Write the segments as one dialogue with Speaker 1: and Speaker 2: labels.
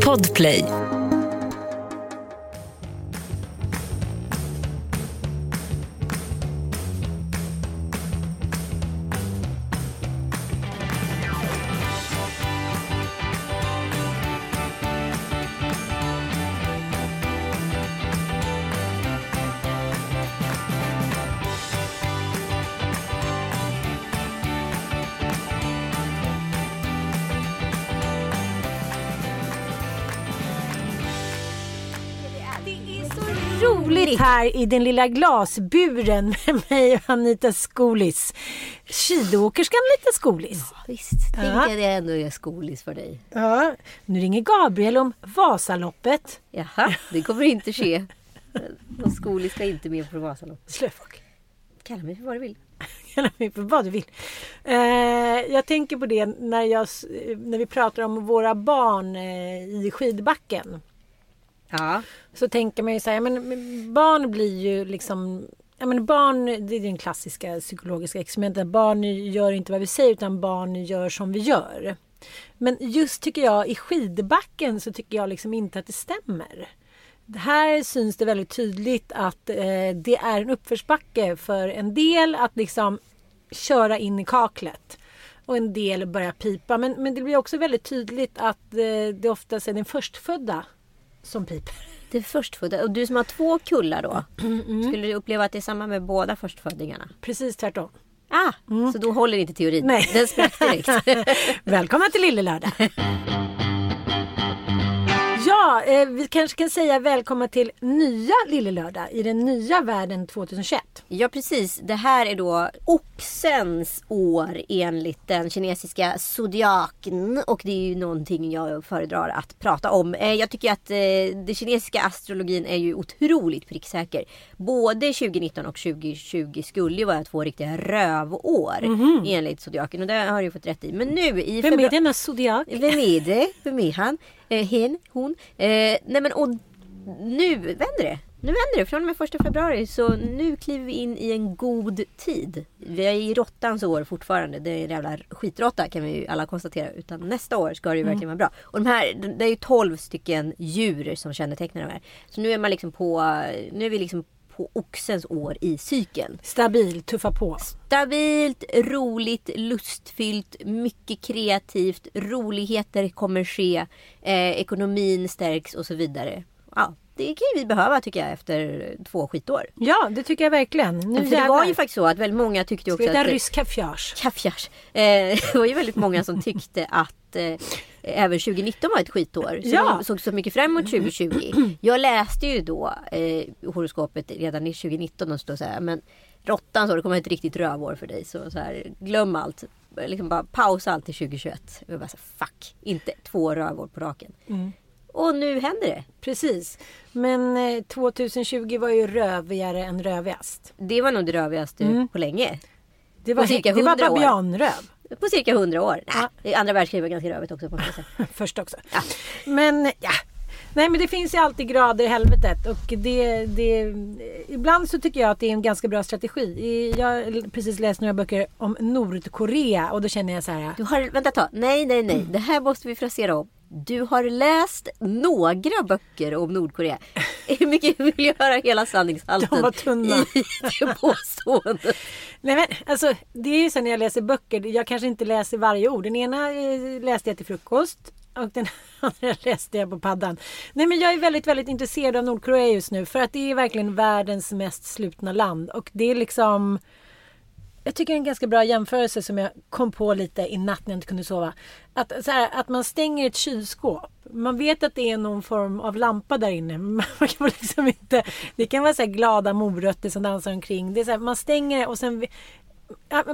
Speaker 1: Podplay.
Speaker 2: Roligt här i den lilla glasburen med mig och Anita Skolis. Skidåkerskan lite skolis.
Speaker 3: Visst, tänk
Speaker 2: Ja.
Speaker 3: att jag ändå är skolis för dig.
Speaker 2: Ja, nu ringer Gabriel om Vasaloppet.
Speaker 3: Jaha, det kommer inte ske. Någon skolis ska inte med på Vasaloppet.
Speaker 2: Slöfock.
Speaker 3: Kalla mig för vad du vill.
Speaker 2: Kalla mig för vad du vill. Eh, jag tänker på det när, jag, när vi pratar om våra barn eh, i skidbacken.
Speaker 3: Ja,
Speaker 2: Så tänker man ju så här, men, barn blir ju liksom Ja, men barn, det är den klassiska psykologiska experimentet. Barn gör inte vad vi säger utan barn gör som vi gör. Men just tycker jag i skidbacken så tycker jag liksom inte att det stämmer. Det här syns det väldigt tydligt att eh, det är en uppförsbacke för en del att liksom köra in i kaklet och en del börjar pipa. Men, men det blir också väldigt tydligt att eh, det oftast är den förstfödda som piper.
Speaker 3: det förstfödda. Och du som har två kullar då.
Speaker 2: Mm,
Speaker 3: Skulle du uppleva att det är samma med båda förstfödingarna?
Speaker 2: Precis tvärtom.
Speaker 3: Ah, så då håller inte teorin.
Speaker 2: Nej.
Speaker 3: Den sprack direkt.
Speaker 2: Välkomna till Lille Lördag! Ja, eh, vi kanske kan säga välkomna till nya Lille Lördag i den nya världen 2021.
Speaker 3: Ja precis. Det här är då oxens år enligt den kinesiska zodiaken. Och det är ju någonting jag föredrar att prata om. Eh, Jag tycker att eh, den kinesiska astrologin är ju otroligt pricksäker. Både 2019 och 2020 skulle ju vara två riktiga rövår enligt zodiaken. Och det har jag ju fått rätt i. Men nu i
Speaker 2: Vem är
Speaker 3: februari...
Speaker 2: denna zodiak?
Speaker 3: Vem är det? Vem är han? Eh, hen? Hon? Eh, nej men och nu vänder det. Nu vänder det. Från och med första februari så nu kliver vi in i en god tid. Vi är i råttans år fortfarande. Det är en jävla skitråtta kan vi ju alla konstatera. Utan nästa år ska det ju verkligen vara bra. Och de här, det är ju 12 stycken djur som kännetecknar de här. Så nu är man liksom på, nu är vi liksom på oxens år i cykeln.
Speaker 2: Stabil, tuffa på.
Speaker 3: Stabilt, roligt, lustfyllt, mycket kreativt, roligheter kommer ske, eh, ekonomin stärks och så vidare. Ja, det kan vi behöva tycker jag efter två skitår.
Speaker 2: Ja, det tycker jag verkligen. Nu
Speaker 3: För det var ju faktiskt så att väldigt många tyckte
Speaker 2: Ska
Speaker 3: också
Speaker 2: vi ta
Speaker 3: att...
Speaker 2: rysk kaviars?
Speaker 3: Kaffjärs. Eh, det var ju väldigt många som tyckte att eh, även 2019 var ett skitår. Så
Speaker 2: Ja.
Speaker 3: såg så mycket fram emot 2020. Jag läste ju då eh, horoskopet redan i 2019 och stod så här, men råttan så det kommer ett riktigt rövår för dig. Så, så här, glöm allt. Liksom bara pausa allt till 2021. Jag bara så här, fuck, inte två rövår på raken. Och nu händer det.
Speaker 2: Precis. Men eh, 2020 var ju rövigare än rövigast.
Speaker 3: Det var nog det rövigaste på länge.
Speaker 2: Det var,
Speaker 3: På cirka
Speaker 2: det var
Speaker 3: 100 år.
Speaker 2: babianröv.
Speaker 3: På cirka 100 år. Nej, andra världskriget var ganska rövigt också.
Speaker 2: Först också. Men ja. Nej men det finns ju alltid grader i helvetet och det, det, ibland så tycker jag att det är en ganska bra strategi. Jag har precis läst några böcker om Nordkorea och då känner jag så här.
Speaker 3: Du har, vänta ett tag. Nej, nej, nej. Det här måste vi frasera om. Du har läst några böcker om Nordkorea. Hur mycket vill jag höra hela sanningshalten
Speaker 2: De var tunna.
Speaker 3: i det påståendet?
Speaker 2: Nej men alltså det är ju så när jag läser böcker. Jag kanske inte läser varje ord. Den ena eh, läste jag till frukost. Och den andra läste jag på paddan. Nej men jag är väldigt väldigt intresserad av Nordkorea just nu. För att det är verkligen världens mest slutna land. Och det är liksom jag tycker det är en ganska bra jämförelse som jag kom på lite i natt när jag inte kunde sova. Att, så här, att man stänger ett kylskåp. Man vet att det är någon form av lampa där inne. Man kan liksom inte, det kan vara så glada morötter som dansar omkring. Det är så här, man stänger det och sen...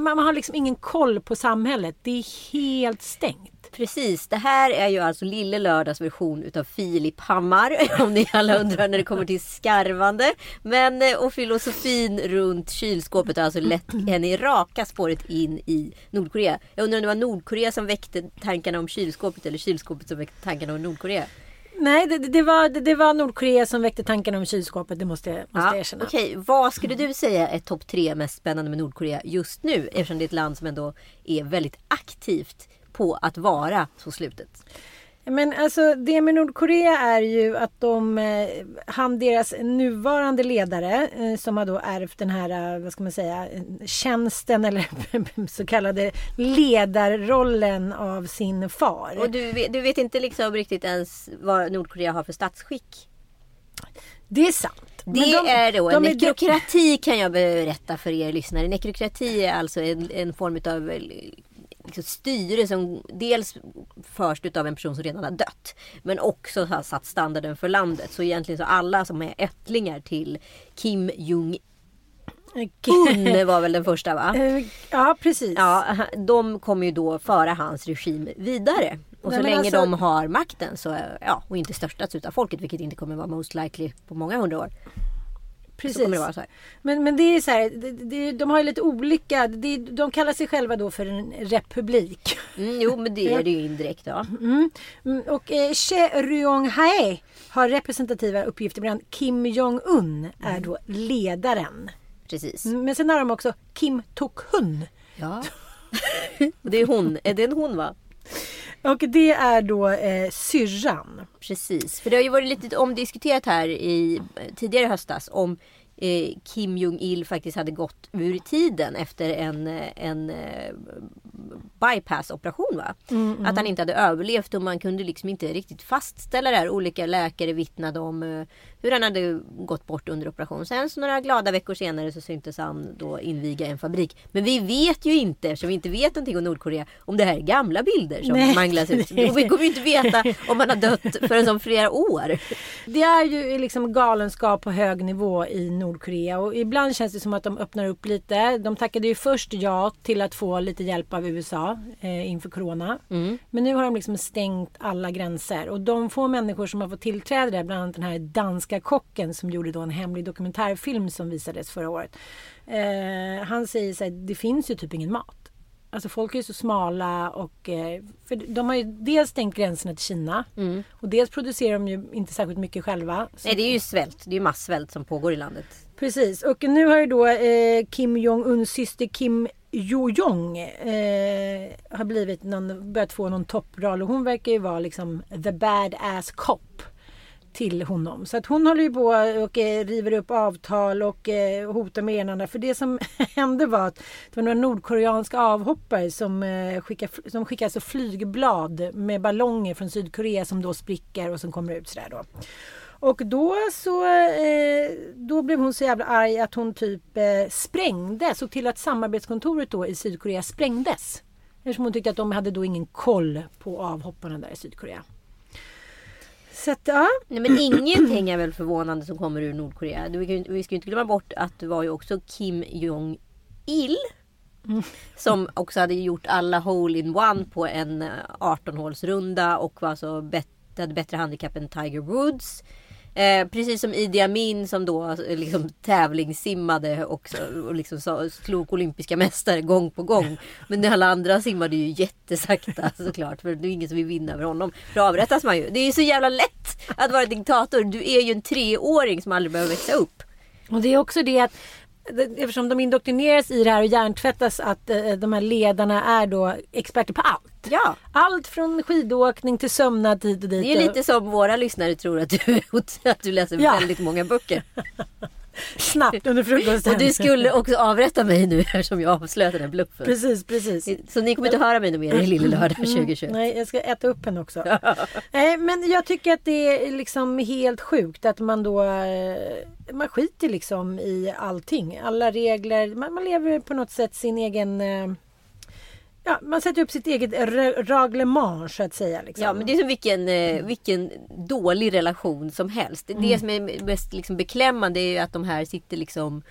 Speaker 2: Man har liksom ingen koll på samhället. Det är helt stängt.
Speaker 3: Precis, det här är ju alltså Lille Lördags version utav Filip Hammar. Om ni alla undrar när det kommer till skarvande. Men eh, och filosofin runt kylskåpet har alltså lett henne i raka spåret in i Nordkorea. Jag undrar om det var Nordkorea som väckte tankarna om kylskåpet eller kylskåpet som väckte tankarna om Nordkorea.
Speaker 2: Nej, det, det, var, det, det var Nordkorea som väckte tankarna om kylskåpet. Det måste, måste jag erkänna.
Speaker 3: Okej, vad skulle du säga är topp tre mest spännande med Nordkorea just nu? Eftersom det är ett land som ändå är väldigt aktivt på att vara så slutet.
Speaker 2: Men alltså det med Nordkorea är ju att de, eh, han deras nuvarande ledare eh, som har då ärvt den här, eh, vad ska man säga, tjänsten eller så kallade ledarrollen av sin far.
Speaker 3: Och du, vet- du vet inte liksom riktigt ens vad Nordkorea har för statsskick?
Speaker 2: Det är sant.
Speaker 3: Det
Speaker 2: de-
Speaker 3: är då
Speaker 2: de
Speaker 3: en
Speaker 2: är-
Speaker 3: nekrokrati kan jag berätta för er lyssnare. Nekrokrati är alltså en, en form av liksom, styre som dels förs av en person som redan har dött. Men också har satt standarden för landet. Så egentligen så alla som är ättlingar till Kim Jong Un var väl den första va?
Speaker 2: Eh, Ja, precis.
Speaker 3: Ja, de kommer ju då föra hans regim vidare. Och så länge
Speaker 2: alltså-
Speaker 3: de har makten så, ja, och inte störtats utav folket, vilket inte kommer vara most likely på många hundra år.
Speaker 2: Precis.
Speaker 3: Så kommer det vara så här.
Speaker 2: Men, men det är så här, det, det, de har ju lite olika, det, de kallar sig själva då för en republik.
Speaker 3: Mm, jo, men det är det ju indirekt. Ja.
Speaker 2: Mm, och eh, Che Ryong-hae har representativa uppgifter medan Kim Jong-Un är då ledaren.
Speaker 3: Precis.
Speaker 2: Mm, Men sen har de också Kim Tok-Hun.
Speaker 3: Ja. Det är hon. Är det en hon va?
Speaker 2: Och det är då eh, syrran.
Speaker 3: Precis. För det har ju varit lite omdiskuterat här i tidigare i höstas om eh, Kim Jong-Il faktiskt hade gått ur tiden efter en, eh, en eh, bypass-operation. Va? Att han inte hade överlevt och man kunde liksom inte riktigt fastställa det här. Olika läkare vittnade om eh, hur han hade gått bort under operation. Sen så några glada veckor senare så syntes han då inviga en fabrik. Men vi vet ju inte, eftersom vi inte vet någonting om Nordkorea, om det här är gamla bilder som
Speaker 2: Nej.
Speaker 3: manglas ut. Och vi kommer ju inte veta om han har dött förrän om flera år.
Speaker 2: Det är ju liksom galenskap på hög nivå i Nordkorea och ibland känns det som att de öppnar upp lite. De tackade ju först ja till att få lite hjälp av USA eh, inför Corona. Men nu har de liksom stängt alla gränser och de få människor som har fått tillträde där, bland annat den här danska kocken som gjorde då en hemlig dokumentärfilm som visades förra året. Eh, han säger så här, det finns ju typ ingen mat. Alltså folk är ju så smala och eh, för de har ju dels stängt gränserna till Kina och dels producerar de ju inte särskilt mycket själva.
Speaker 3: Nej det är ju svält. Det är ju massvält som pågår i landet.
Speaker 2: Precis och nu har ju då eh, Kim Jong-Uns syster Kim Jo-Jong eh, har blivit någon, börjat få någon topproll och hon verkar ju vara liksom the bad ass cop till honom. Så att hon håller ju på och eh, river upp avtal och eh, hotar med ena För det som hände var att det var några nordkoreanska avhoppare som, skickade skickar, som skickar alltså flygblad med ballonger från Sydkorea som då spricker och som kommer ut sådär då. Och då så då blev hon så jävla arg att hon typ sprängde, såg till att samarbetskontoret då i Sydkorea sprängdes. Eftersom hon tyckte att de hade då ingen koll på avhopparna där i Sydkorea. Så att ja,
Speaker 3: Nej men ingenting är väl förvånande som kommer ur Nordkorea. Vi ska ju inte- glömma bort att det var ju också Kim Jong-Il. Som också hade gjort alla hole-in-one på en eh, 18-hålsrunda och var så bet- hade bättre handikapp än Tiger Woods. Eh, precis som Idi Amin som då eh, liksom tävlingssimmade och, och liksom så, slog olympiska mästare gång på gång. Men alla andra simmade ju jättesakta såklart. För det är ingen som vill vinna över honom. För då avrättas man ju. Det är ju så jävla lätt att vara diktator. Du är ju en treåring som aldrig behöver växa upp.
Speaker 2: och det är också det att eftersom de indoktrineras i det här och hjärntvättas att eh, de här ledarna är då experter på allt.
Speaker 3: Ja.
Speaker 2: Allt från skidåkning till sömnad hit och dit.
Speaker 3: Det är lite som våra lyssnare tror att du, att du läser
Speaker 2: Ja.
Speaker 3: väldigt många böcker.
Speaker 2: snabbt under frukosten.
Speaker 3: Och du skulle också avrätta mig nu eftersom jag avslöjade den här bluffen.
Speaker 2: Precis, precis.
Speaker 3: Så ni kommer inte höra mig mer i Lille Lördag
Speaker 2: Mm.
Speaker 3: 2021.
Speaker 2: Nej, jag ska äta upp henne också. Nej, men jag tycker att det är liksom helt sjukt att man då eh, man skiter liksom i allting. Alla regler. Man, man lever på något sätt sin egen eh, Ja, man sätter upp sitt eget re- reglement så att säga. Liksom.
Speaker 3: Ja men det är som vilken, eh, vilken dålig relation som helst. Det,
Speaker 2: Mm.
Speaker 3: det som är mest liksom beklämmande är ju att de här sitter liksom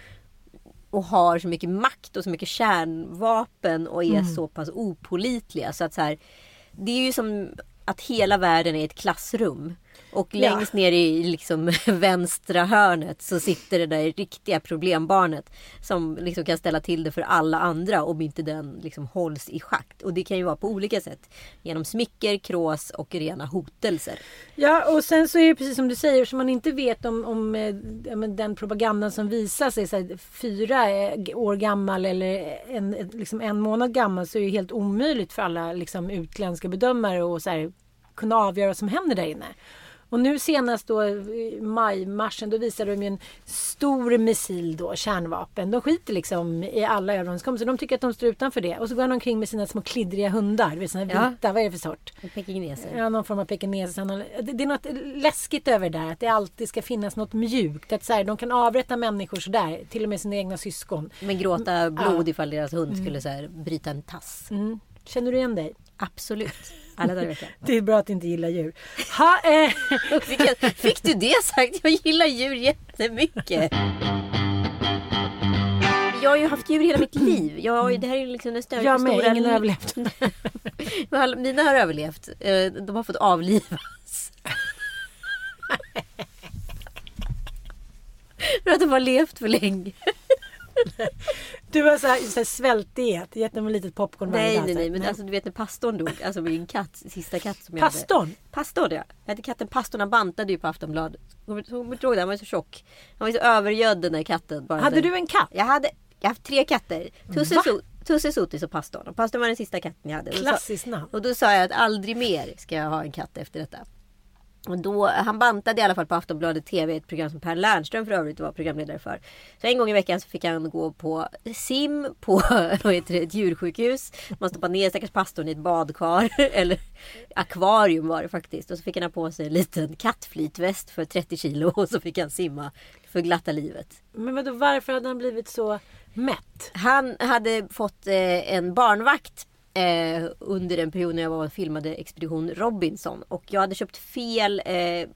Speaker 3: och har så mycket makt och så mycket kärnvapen och är
Speaker 2: Mm.
Speaker 3: så pass opolitliga. Så att så här, det är ju som att hela världen är ett klassrum. Och
Speaker 2: Ja.
Speaker 3: längst ner i liksom vänstra hörnet så sitter det där riktiga problembarnet. Som liksom kan ställa till det för alla andra om inte den liksom hålls i schakt. Och det kan ju vara på olika sätt. Genom smicker, krås och rena hotelser.
Speaker 2: Ja och sen så är det precis som du säger som man inte vet om, om eh, ja, den propagandan som visas är så fyra eh, år gammal eller en, liksom en månad gammal så är det helt omöjligt för alla liksom, utländska bedömare att kunna avgöra vad som händer där inne. Och nu senast då i majmarschen då visade de ju en stor missil då, kärnvapen. De skiter liksom i alla överenskommelser. De tycker att de står utanför det. Och så går de omkring med sina små kliddriga hundar. Du vet, Såna
Speaker 3: Ja.
Speaker 2: vita, vad är det för sort?
Speaker 3: Pekingeser.
Speaker 2: Ja, någon form av pekines. Han har- Det är något läskigt över det där. Att det alltid ska finnas något mjukt. Att så här, de kan avrätta människor sådär. Till och med sina egna syskon.
Speaker 3: Men gråta blod ifall deras hund skulle så här bryta en tass.
Speaker 2: Mm. Känner du igen dig?
Speaker 3: Absolut. Alla dagar.
Speaker 2: Det är bra att inte gillar djur. Ha, eh.
Speaker 3: Fick, du det sagt? Jag gillar djur jättemycket. Jag har ju haft djur hela mitt liv. Jag har, ju- det här är liksom den större,
Speaker 2: Jag med,
Speaker 3: stora...
Speaker 2: ingen har överlevt.
Speaker 3: Mina har överlevt. Eh, De har fått avlivas. För att de har levt för länge.
Speaker 2: Du har så här, så här svältdiet. Gett dem ett litet popcorn varje
Speaker 3: Nej,
Speaker 2: dag,
Speaker 3: nej, nej. Men alltså du vet när pastorn dog. Alltså min katt, sista katt som jag hade.
Speaker 2: Pastorn?
Speaker 3: Pastorn ja. Jag hade katten Pastorn. Han bantade ju på Aftonbladet. Kommer du ihåg det? Han var så tjock. Han var så övergödd den där katten. Bara
Speaker 2: Hade du en katt?
Speaker 3: Jag hade jag har haft tre katter. Tusse, so, Tusse Sotis och Pastorn. Och Pastorn var den sista katten jag hade.
Speaker 2: Klassiskt namn.
Speaker 3: Och då sa jag att aldrig mer ska jag ha en katt efter detta. Och då, han bantade i alla fall på Aftonbladet TV, ett program som Per Lernström för övrigt var programledare för. Så en gång i veckan så fick han gå på sim på vad heter det, ett djursjukhus. Man stoppade ner stackars pastorn i ett badkar. Eller akvarium var det faktiskt. Och så fick han ha på sig en liten kattflytväst för 30 kilo. Och så fick han simma för glatta livet.
Speaker 2: Men vadå, varför hade han blivit så mätt?
Speaker 3: Han hade fått eh, en barnvakt eh, under en period när jag var och filmade Expedition Robinson. Och jag hade köpt fel eh,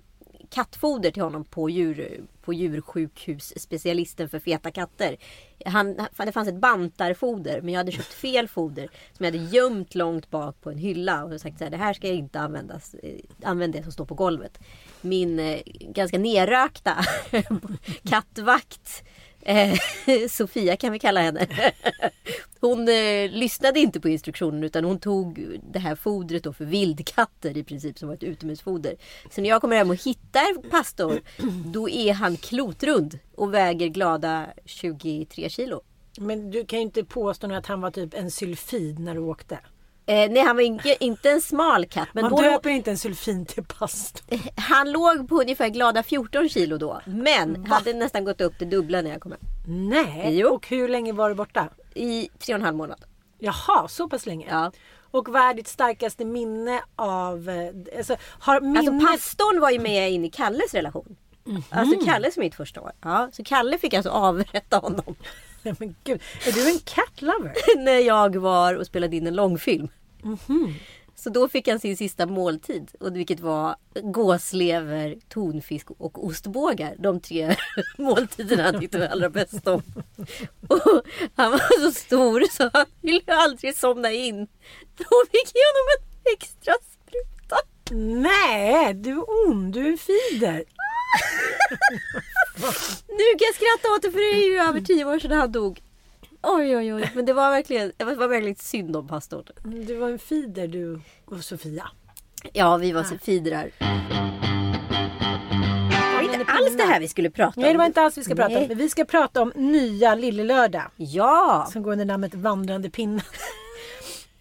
Speaker 3: kattfoder till honom på, djur, på djursjukhusspecialisten för feta katter. Han, det fanns ett bantarfoder men jag hade köpt fel foder som jag hade gömt långt bak på en hylla och sagt så här, det här ska jag inte användas. Eh, använda Använd det som står på golvet. Min eh, ganska nerrökta kattvakt Eh, Sofia kan vi kalla henne. Hon eh, lyssnade inte på instruktionen utan hon tog det här fodret då för vildkatter i princip som var ett utomhusfoder. Så när jag kommer hem och hittar pastor då är han klotrund och väger glada 23 kilo.
Speaker 2: Men du kan ju inte påstå nu att han var typ en sylfid när du åkte.
Speaker 3: Eh, nej han var inte, inte en smal katt men
Speaker 2: Man
Speaker 3: då,
Speaker 2: döper inte en sylfin till pastor.
Speaker 3: han låg på ungefär glada 14 kilo då. Men hade nästan gått upp till dubbla när jag kom hem.
Speaker 2: Nej,
Speaker 3: Jo.
Speaker 2: och hur länge var du borta?
Speaker 3: I tre och en halv månad.
Speaker 2: Jaha, så pass länge?
Speaker 3: Ja.
Speaker 2: Och vad är ditt starkaste minne av... eh, Alltså, har minnet...
Speaker 3: Alltså pastorn var ju med in i Kalles relation. Alltså Kalles mitt första år. Ja, så Kalle fick alltså avrätta honom.
Speaker 2: Nej, men gud, är du en cat lover?
Speaker 3: när jag var och spelade in en långfilm. Så då fick han sin sista måltid. Och vilket var gåslever, tonfisk och ostbågar. De tre måltiderna han tyckte var allra bäst om. Och han var så stor så han ville aldrig somna in. Då fick jag honom en extra spruta.
Speaker 2: Nej, du är ond, du är en fider.
Speaker 3: Nu kan jag skratta åt det för det är ju över tio år sedan han dog. Oj oj oj. Men det var verkligen, det var verkligen synd om pastorn.
Speaker 2: Du var en fider du och Sofia.
Speaker 3: Ja, vi var så fidrar. Jag har inte
Speaker 2: det
Speaker 3: alls alls det här vi skulle prata om.
Speaker 2: Nej, det var inte alls vi ska prata
Speaker 3: Nej.
Speaker 2: om. Men vi ska prata om nya Lillelördag.
Speaker 3: Ja,
Speaker 2: Som går under namnet Vandrande pinnar.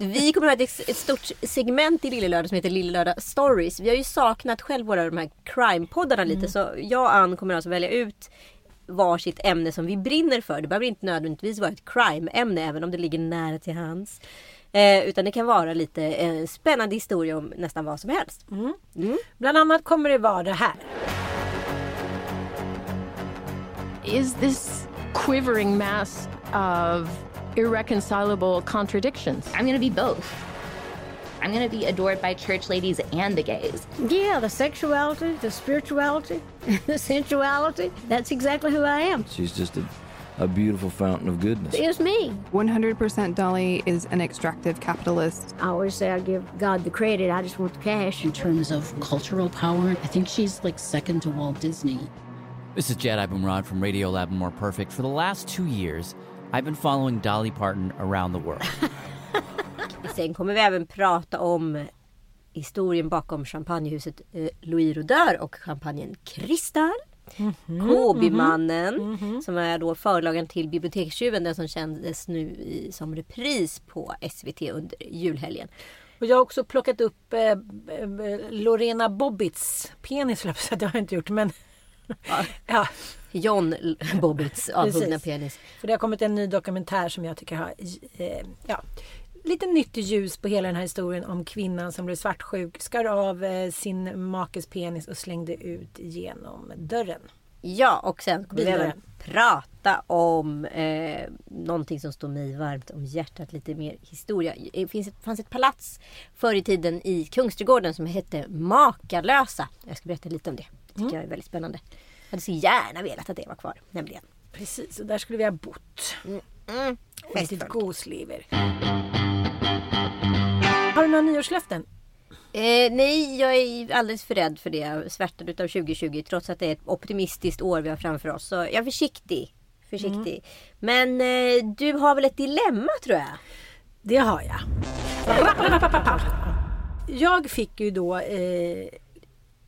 Speaker 3: Vi kommer att ha ett, ett stort segment i Lillelördag som heter Lillelördag Stories. Vi har ju saknat själv våra de här crime-poddarna lite så jag och Ann kommer alltså välja ut varsitt ämne som vi brinner för. Det behöver inte nödvändigtvis vara ett crime-ämne även om det ligger nära till hands. Eh, utan det kan vara lite eh, spännande historia om nästan vad som helst.
Speaker 2: Bland annat kommer det vara det här.
Speaker 1: is this quivering mass of irreconcilable contradictions.
Speaker 4: I'm going to be both. I'm going to be adored by church ladies and the gays.
Speaker 5: Yeah, the sexuality, the spirituality, the sensuality. That's exactly who I am.
Speaker 6: She's just a, a beautiful fountain of goodness.
Speaker 5: It's me.
Speaker 7: 100% Dolly is an extractive capitalist.
Speaker 5: I always say I give God the credit. I just want the cash.
Speaker 8: In terms of cultural power, I think she's like second to Walt Disney.
Speaker 9: This is Jed Abumrad from Radio Lab and More Perfect. For the last two years, I've been following Dolly Parton around the world.
Speaker 3: Sen kommer vi även prata om historien bakom champagnehuset eh, Louis Rodeur och champagnen Kristall. Kobimannen som är då förlagen till Bibliotekstjuven, den som kändes nu i, som repris på SVT under julhelgen.
Speaker 2: Och jag har också plockat upp eh, eh, Lorena Bobbits penis, jag det har jag inte gjort. Men ja,
Speaker 3: John Bobbits avhuggna penis.
Speaker 2: för det har kommit en ny dokumentär som jag tycker har eh, ja, lite nytt ljus på hela den här historien om kvinnan som blev svartsjuk, skar av eh, sin makes penis och slängde ut genom dörren.
Speaker 3: Ja, och sen kommer vi även prata om eh, någonting som står mig varmt om hjärtat. Lite mer historia. Det finns fanns ett palats förr i tiden i Kungsträdgården som hette Makalösa. Jag ska berätta lite om det. Det tycker jag är väldigt spännande. Hade så gärna velat att det var kvar. Nämligen.
Speaker 2: Precis, och där skulle vi ha bott.
Speaker 3: Mm,
Speaker 2: Och ätit goslever. Har du några nyårslöften?
Speaker 3: Eh, nej, jag är alldeles för rädd för det. Svärtad utav 2020 trots att det är ett optimistiskt år vi har framför oss. Så jag är försiktig. Försiktig. Men eh, du har väl ett dilemma tror jag?
Speaker 2: Det har jag. Jag fick ju då eh,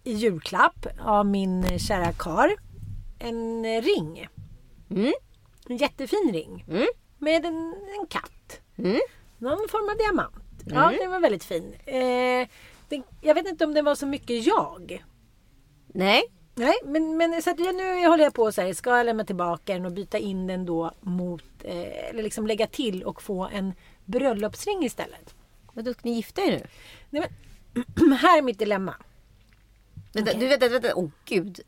Speaker 2: i julklapp av min kära kar en ring.
Speaker 3: Mm.
Speaker 2: En jättefin ring.
Speaker 3: Mm.
Speaker 2: Med en, en katt.
Speaker 3: Mm.
Speaker 2: Någon form av diamant. Ja, den var väldigt fin. Eh, den, jag vet inte om det var så mycket jag.
Speaker 3: Nej.
Speaker 2: Nej, men, men så att jag, nu håller jag på så här, ska jag lämna tillbaka den och byta in den då mot, eh, eller liksom lägga till och få en bröllopsring istället.
Speaker 3: Vadå, ska ni gifta er nu?
Speaker 2: Nej, men, här är mitt dilemma.
Speaker 3: Vänta, du, vänta, vänta. Åh gud.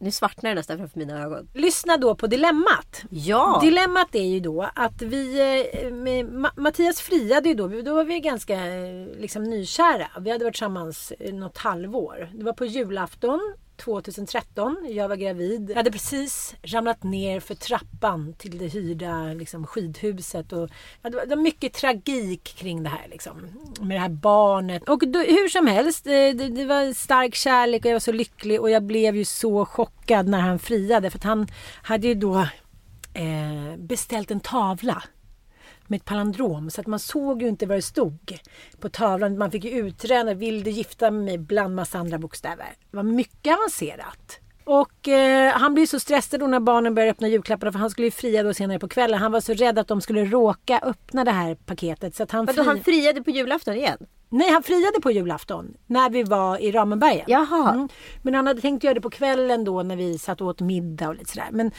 Speaker 3: Nu svartnar det nästan framför mina ögon.
Speaker 2: Lyssna då på dilemmat.
Speaker 3: Ja.
Speaker 2: Dilemmat är ju då att vi, eh, Mattias friade ju då, då var vi ganska eh, liksom nykära. Vi hade varit tillsammans eh, något halvår. Det var på julafton 2013. Jag var gravid. Jag hade precis ramlat ner för trappan till det hyrda liksom, skidhuset. Och, ja, det, var, det var mycket tragik kring det här. Liksom, med det här barnet. Och då, hur som helst, eh, det, det var stark kärlek och jag var så lycklig. Och jag blev ju så chockad när han friade. För att han hade ju då eh, beställt en tavla med ett palindrom så att man såg ju inte vad det stod på tavlan. Man fick ju utträna vill du gifta med mig bland massa andra bokstäver. Det var mycket avancerat. Och eh, han blev så stressad då när barnen började öppna julklapparna för han skulle ju fria då senare på kvällen. Han var så rädd att de skulle råka öppna det här paketet. Så att han, fri...
Speaker 3: han friade på julafton igen?
Speaker 2: Nej, han friade på julafton när vi var i Ramenbergen.
Speaker 3: Jaha.
Speaker 2: Mm. Men han hade tänkt göra det på kvällen då när vi satt och åt middag och lite sådär. Men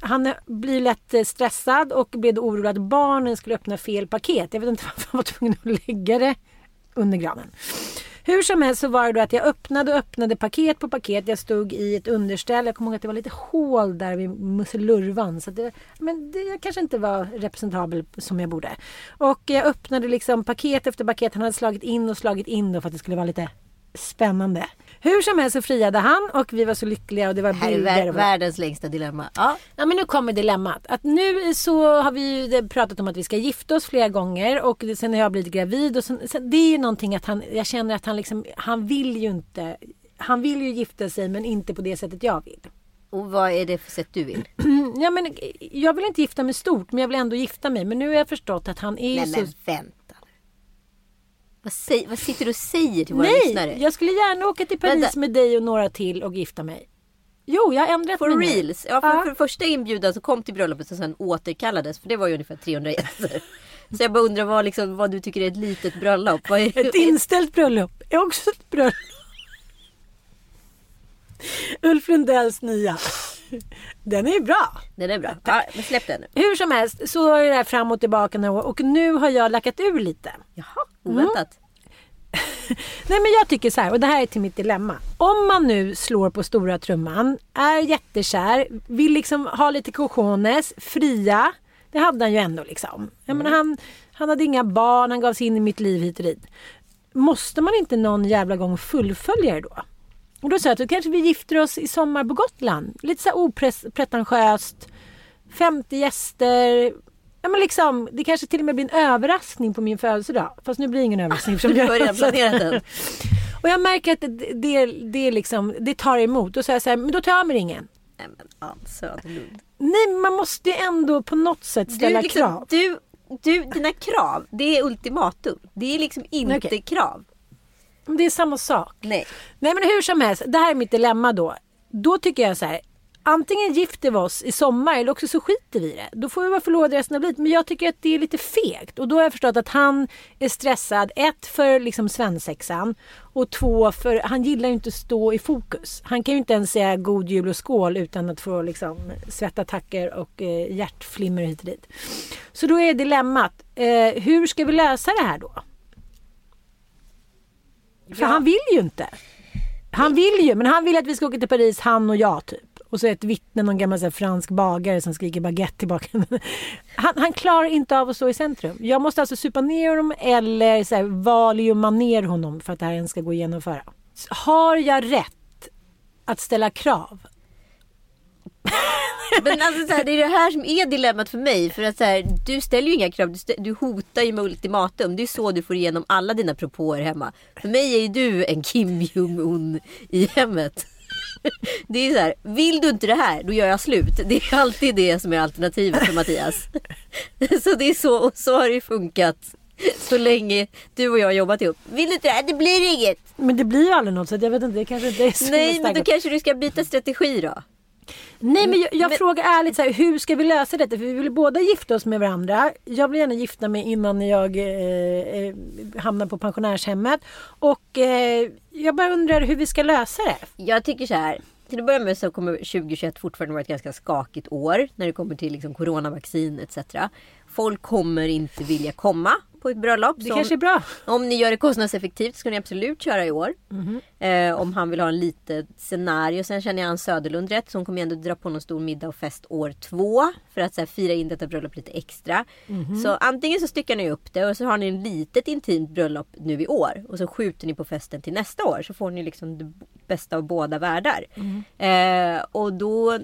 Speaker 2: han blir lätt eh, stressad och blev då orolig att barnen skulle öppna fel paket. Jag vet inte varför han var tvungen att lägga det under granen. Hur som helst så var det då att jag öppnade och öppnade paket på paket. Jag stod i ett underställ. Jag kommer ihåg att det var lite hål där vid musselurvan. Så att det, men det kanske inte var representabel som jag borde. Och jag öppnade liksom paket efter paket. Han hade slagit in och slagit in då för att det skulle vara lite spännande. Hur som helst så friade han och vi var så lyckliga och det var
Speaker 3: Här är
Speaker 2: bilder.
Speaker 3: vär,
Speaker 2: och-
Speaker 3: världens längsta dilemma. Ja.
Speaker 2: Ja men nu kommer dilemmat. Att nu så har vi pratat om att vi ska gifta oss flera gånger och det- sen har jag blivit gravid och sen, sen, det är ju någonting att han, jag känner att han liksom, han vill ju inte, han vill ju gifta sig men inte på det sättet jag vill.
Speaker 3: Och vad är det för sätt du vill?
Speaker 2: Ja men jag vill inte gifta mig stort men jag vill ändå gifta mig. Men nu har jag förstått att han är
Speaker 3: Nej
Speaker 2: så...
Speaker 3: men vänta. Vad, säg, vad sitter du och säger till våra
Speaker 2: Nej,
Speaker 3: lyssnare?
Speaker 2: jag skulle gärna åka till Paris
Speaker 3: Vänta.
Speaker 2: med dig och några till och gifta mig. Jo, jag har ändrat
Speaker 3: For
Speaker 2: mig nu.
Speaker 3: reals. Ja, för, för första inbjudan som kom till bröllopet och sen återkallades. För det var ju ungefär 300 gäster. Så jag bara undrar vad, liksom, vad du tycker är ett litet bröllop.
Speaker 2: Ett inställt bröllop är också ett bröllop. Ulf Lundells nya. Den är bra.
Speaker 3: Den är bra. Ja, men släpp den nu.
Speaker 2: Hur som helst så är det här fram och tillbaka några år och nu har jag lackat ur lite.
Speaker 3: Jaha, oväntat.
Speaker 2: Nej men jag tycker så här, och det här är till mitt dilemma. Om man nu slår på stora trumman, är jättekär, vill liksom ha lite cojones, fria. Det hade han ju ändå liksom. Jag menar, han, han hade inga barn, han gav sig in i mitt liv hit och dit. Måste man inte någon jävla gång fullfölja det då? Och då sa jag att då kanske vi gifter oss i sommar på Gotland. Lite så opretentiöst. 50 gäster. Ja, men liksom, det kanske till och med blir en överraskning på min födelsedag. Fast nu blir det ingen överraskning.
Speaker 3: Du har redan planerat den.
Speaker 2: Och jag märker att det, det, det, liksom, det tar emot. Då säger jag så här, men då tar jag med ringen.
Speaker 3: Nej men Ann Söderlund.
Speaker 2: Nej, man måste ju ändå på något sätt ställa
Speaker 3: Du, liksom,
Speaker 2: krav.
Speaker 3: du, du, dina krav, det är ultimatum. Det är liksom inte
Speaker 2: Okej.
Speaker 3: krav.
Speaker 2: Det är samma sak.
Speaker 3: Nej.
Speaker 2: Nej men hur som helst, det här är mitt dilemma då. Då tycker jag så här. Antingen gifter vi oss i sommar eller också så skiter vi i det. Då får vi vara förlovade resten av livet. Men jag tycker att det är lite fegt. Och då har jag förstått att han är stressad. Ett för liksom svensexan. Och två för han gillar ju inte att stå i fokus. Han kan ju inte ens säga god jul och skål utan att få liksom svettattacker och eh, hjärtflimmer hit och dit. Så då är dilemmat. Eh, hur ska vi lösa det här då? För han vill ju inte. Han vill ju, men han vill att vi ska åka till Paris, han och jag typ. Och så ett vittne, någon gammal här, fransk bagare som skriker baguette tillbaka. Han, han klarar inte av att stå i centrum. Jag måste alltså supa ner honom eller så här, valiuma ner honom för att det här ens ska gå att genomföra. Har jag rätt att ställa krav?
Speaker 3: Men alltså, så här, det är det här som är dilemmat för mig. För att så här, du ställer ju inga krav, du, stä- du hotar ju med ultimatum. Det är så du får igenom alla dina propåer hemma. För mig är ju du en Kim Jong-Un i hemmet. Det är så här, vill du inte det här, då gör jag slut. Det är alltid det som är alternativet för Mattias. Så det är så, och så har det funkat så länge du och jag har jobbat ihop. Vill du inte det här, det blir inget.
Speaker 2: Men det blir ju aldrig något så jag vet inte, det kanske inte är så
Speaker 3: Nej, men då kanske du ska byta strategi då.
Speaker 2: Nej men jag, jag frågar ärligt så här, hur ska vi lösa detta? För vi vill båda gifta oss med varandra. Jag vill gärna gifta mig innan jag eh, eh, hamnar på pensionärshemmet. Och eh, jag bara undrar hur vi ska lösa det.
Speaker 3: Jag tycker så här. Till att börja med så kommer 2021 fortfarande vara ett ganska skakigt år när det kommer till liksom coronavaccin etc. Folk kommer inte vilja komma på ett bröllop.
Speaker 2: Det kanske är bra.
Speaker 3: Om ni gör det kostnadseffektivt ska ni absolut köra i år.
Speaker 2: Mhm.
Speaker 3: Eh, om han vill ha en litet scenario. Sen känner jag Ann Söderlund rätt. Så hon kommer ändå dra på någon stor middag och fest år två. För att så här, fira in detta bröllop lite extra.
Speaker 2: Mhm.
Speaker 3: Så antingen så styckar ni upp det och så har ni en litet intimt bröllop nu i år. Och så skjuter ni på festen till nästa år. Så får ni liksom det bästa av båda världar. Eh, och då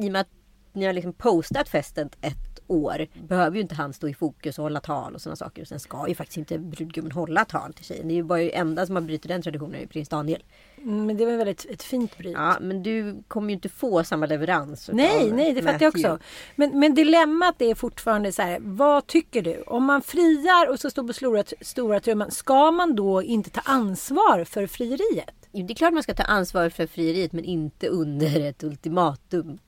Speaker 3: i och med att ni har liksom postat festen ett år behöver ju inte han stå i fokus och hålla tal och sådana saker. Och sen ska ju faktiskt inte brudgummen hålla tal till tjejen. Det är ju bara ju enda som har brutit den traditionen är ju prins Daniel.
Speaker 2: Mm, Men det var väldigt ett fint bryt.
Speaker 3: Ja men du kommer ju inte få samma leverans.
Speaker 2: Nej, nej, det fattar jag också. Men, men dilemmat är fortfarande så här, vad tycker du? Om man friar och så står på stora, stora trumman, ska man då inte ta ansvar för frieriet?
Speaker 3: Det är klart man ska ta ansvar för frieriet men inte under ett ultimatum.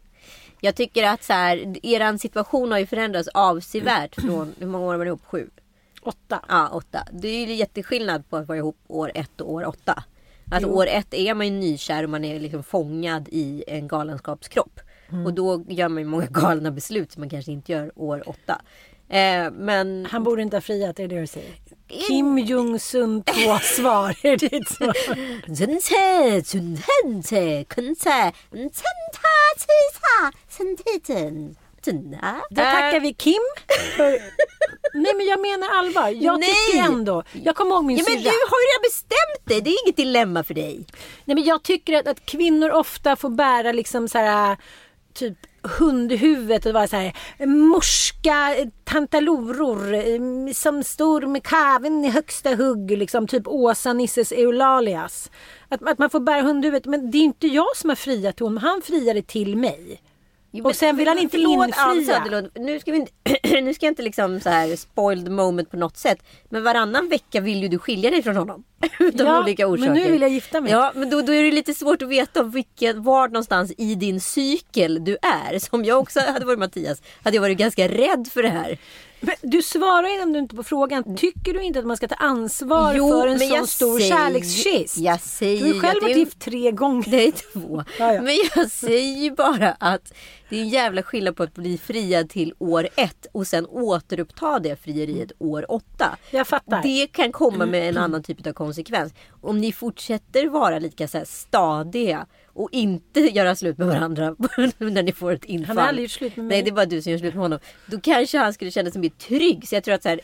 Speaker 3: Jag tycker att så här, eran situation har ju förändrats avsevärt från, hur många år var ni ihop? Sju?
Speaker 2: Åtta.
Speaker 3: Ja, åtta. Det är ju jätteskillnad på att vara ihop år ett och år åtta. Att
Speaker 2: Jo.
Speaker 3: år ett är man ju nykär och man är liksom fångad i en galenskapskropp.
Speaker 2: Mm.
Speaker 3: Och då gör man ju många galna beslut som man kanske inte gör år åtta. Eh, men...
Speaker 2: Han borde inte ha friat, är det det du säger? Kim Jong-Sun två svar, är det ditt svar?
Speaker 3: 전체 준현재 근체 천타치사 선태전 준나
Speaker 2: Då tackar vi Kim för... Nej men jag menar allvar. Jag
Speaker 3: Nej.
Speaker 2: tycker ändå... Jag kommer ihåg min
Speaker 3: Ja, men
Speaker 2: syrra.
Speaker 3: du har ju redan bestämt dig. Det är inget dilemma för dig.
Speaker 2: Nej men jag tycker att, att kvinnor ofta får bära liksom så här typ hundhuvudet och vara så här morska tantaloror eh, som står med kaven i högsta hugg liksom typ Åsa Nisses Eulalias. Att, att man får bära hundhuvudet men det är inte jag som har friat till honom, han friade till mig.
Speaker 3: Jo,
Speaker 2: Och
Speaker 3: men-
Speaker 2: sen vill han inte
Speaker 3: förlåt, Ann
Speaker 2: infria.
Speaker 3: Söderlund, nu ska, vi inte, nu ska jag inte liksom så här spoiled moment på något sätt. Men varannan vecka vill ju du skilja dig från honom. Utav
Speaker 2: Ja,
Speaker 3: olika
Speaker 2: men
Speaker 3: orsaker.
Speaker 2: nu vill jag gifta mig.
Speaker 3: Ja, men då, då är det lite svårt att veta vilken, var någonstans i din cykel du är. Som jag också hade varit Mattias, hade jag varit ganska rädd för det här.
Speaker 2: Du svarar ändå inte på frågan. Tycker du inte att man ska ta ansvar
Speaker 3: Jo,
Speaker 2: för en sån stor
Speaker 3: säger-
Speaker 2: kärlekskist?
Speaker 3: Jag säger
Speaker 2: Du har ju själv varit gift tre gånger.
Speaker 3: Är två.
Speaker 2: Ja, ja.
Speaker 3: Men jag säger ju bara att det är en jävla skillnad på att bli friad till år ett och sen återuppta det frieriet år åtta.
Speaker 2: Jag fattar.
Speaker 3: Det kan komma med en annan typ av konsekvens. Om ni fortsätter vara lika så här stadiga och inte göra slut med varandra när ni får ett infall.
Speaker 2: Han har aldrig gjort slut med mig.
Speaker 3: Nej, det är bara du som gör slut med honom. Då kanske han skulle känna sig mer trygg. Så jag tror att så här,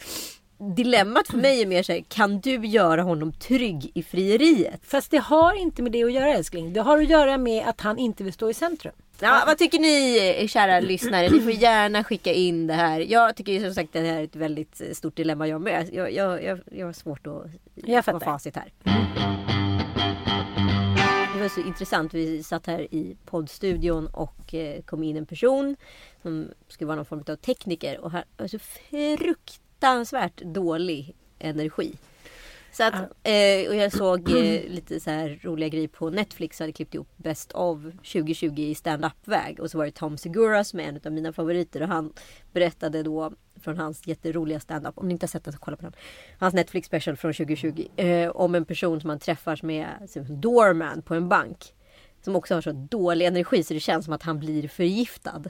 Speaker 3: dilemmat för mig är mer så här, kan du göra honom trygg i frieriet?
Speaker 2: Fast det har inte med det att göra älskling. Det har att göra med att han inte vill stå i centrum.
Speaker 3: Ja, vad tycker ni kära lyssnare? Ni får gärna skicka in det här. Jag tycker ju som sagt att det här är ett väldigt stort dilemma jag med. Jag, jag, jag, jag har svårt att få facit här. Var så intressant. Vi satt här i poddstudion och eh, kom in en person som skulle vara någon form av tekniker och han var så alltså fruktansvärt dålig energi. Så att, eh, och jag såg eh, lite så här roliga grejer på Netflix. hade klippt ihop Best of 2020 i stand-up-väg. Och så var det Tom Segura som är en av mina favoriter. Och han berättade då från hans jätteroliga stand-up. Om ni inte har sett den så kolla på den. Hans Netflix special från 2020. Eh, om en person som han träffar som är som en doorman på en bank. Som också har så dålig energi så det känns som att han blir förgiftad.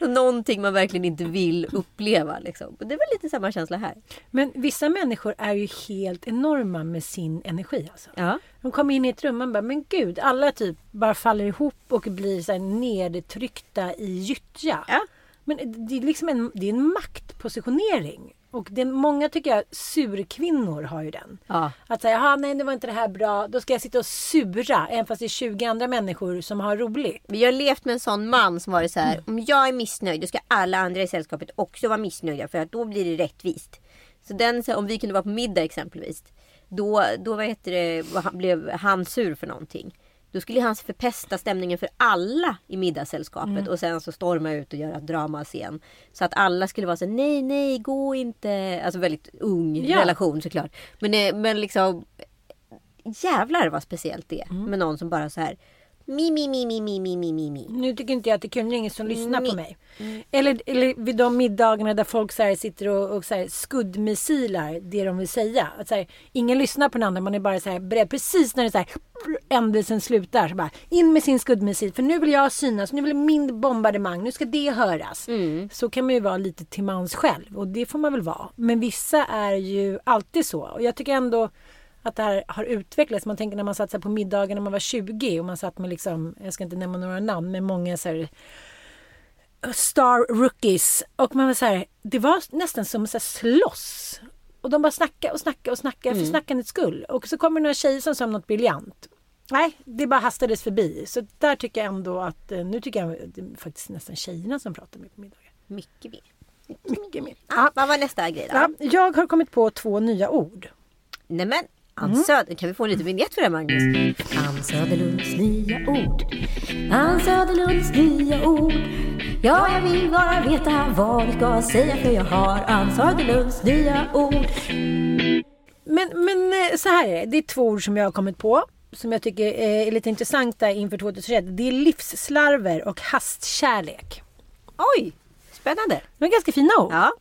Speaker 3: Någonting man verkligen inte vill uppleva. Liksom. Det var lite samma känsla här.
Speaker 2: Men vissa människor är ju helt enorma med sin energi. Alltså.
Speaker 3: Ja.
Speaker 2: De kommer in i ett rum och man bara, men gud, alla typ bara faller ihop och blir så här nedtryckta i gyttja.
Speaker 3: Ja.
Speaker 2: Men det är liksom en, det är en maktpositionering. Och det, många tycker jag, surkvinnor har ju den.
Speaker 3: Ja.
Speaker 2: Att säga, "Jaha, nej det var inte det här bra, då ska jag sitta och sura. Även fast det är 20 andra människor som har roligt.
Speaker 3: Jag har levt med en sån man som varit så här. Om jag är missnöjd då ska alla andra i sällskapet också vara missnöjda för att då blir det rättvist. Så den, så här, om vi kunde vara på middag exempelvis. Då, då vad heter det, blev han sur för någonting. Då skulle han förpesta stämningen för alla i middagssällskapet och sen så storma ut och göra dramascen. Så att alla skulle vara så nej nej gå inte. Alltså väldigt ung
Speaker 2: Ja.
Speaker 3: relation såklart. Men, eh, men liksom jävlar vad speciellt det är med någon som bara så här Mi, mi, mi, mi, mi, mi, mi, mi.
Speaker 2: Nu tycker inte jag att det är kul. Det är ingen som lyssnar
Speaker 3: mi.
Speaker 2: på mig. Mm. Eller, eller vid de middagarna där folk så sitter och, och så här skuddmissilar det de vill säga. Att så här, ingen lyssnar på den andra. Man är bara så här beredd. Precis när det så här, ändelsen slutar. Så bara, in med sin skuddmissil. För nu vill jag synas. Nu vill min bombardemang. Nu ska det höras. Mm. Så kan man ju vara lite till mans själv. Och det får man väl vara. Men vissa är ju alltid så. Och jag tycker ändå att det här har utvecklats. Man tänker när man satt på middagar när man var 20 och man satt med liksom, jag ska inte nämna några namn, men många så här star rookies. Och man var så här, det var nästan som att slåss. Och de bara snackade och snackade och snackade för snackandets skull. Och så kommer några tjejer som sa något briljant. Nej, det bara hastades förbi. Så där tycker jag ändå att, eh, nu tycker jag det är faktiskt nästan tjejerna som pratar mer på middagar.
Speaker 3: Mycket mer.
Speaker 2: Mycket mer.
Speaker 3: Ja, vad var nästa grej då?
Speaker 2: Ja, jag har kommit på två nya ord.
Speaker 3: Nämen, Ann Söder, kan vi få en liten vignett för det Magnus? Ann Söderlunds nya ord. Ann Söderlunds nya ord. Ja, jag vill bara veta vad du ska säga för jag har Ann Söderlunds nya ord.
Speaker 2: Men, men eh, så här är det. Det är två ord som jag har kommit på. Som jag tycker eh, är lite intressanta inför 2021. Det är livsslarver och hastkärlek.
Speaker 3: Oj, spännande.
Speaker 2: Det är ganska fina ord.
Speaker 3: Ja.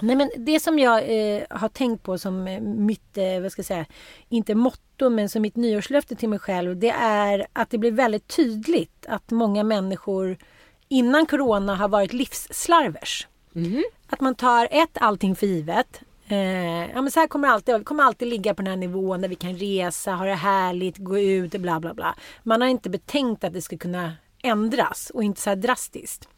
Speaker 2: Nej, men det som jag eh, har tänkt på som eh, mitt, eh, vad ska jag säga, inte motto men som mitt nyårslöfte till mig själv. Det är att det blir väldigt tydligt att många människor innan corona har varit livsslarvers. Att man tar ett, allting för givet. Eh, ja, men så här kommer alltid Vi kommer alltid ligga på den här nivån där vi kan resa, ha det härligt, gå ut, bla bla bla. Man har inte betänkt att det ska kunna ändras och inte så här drastiskt.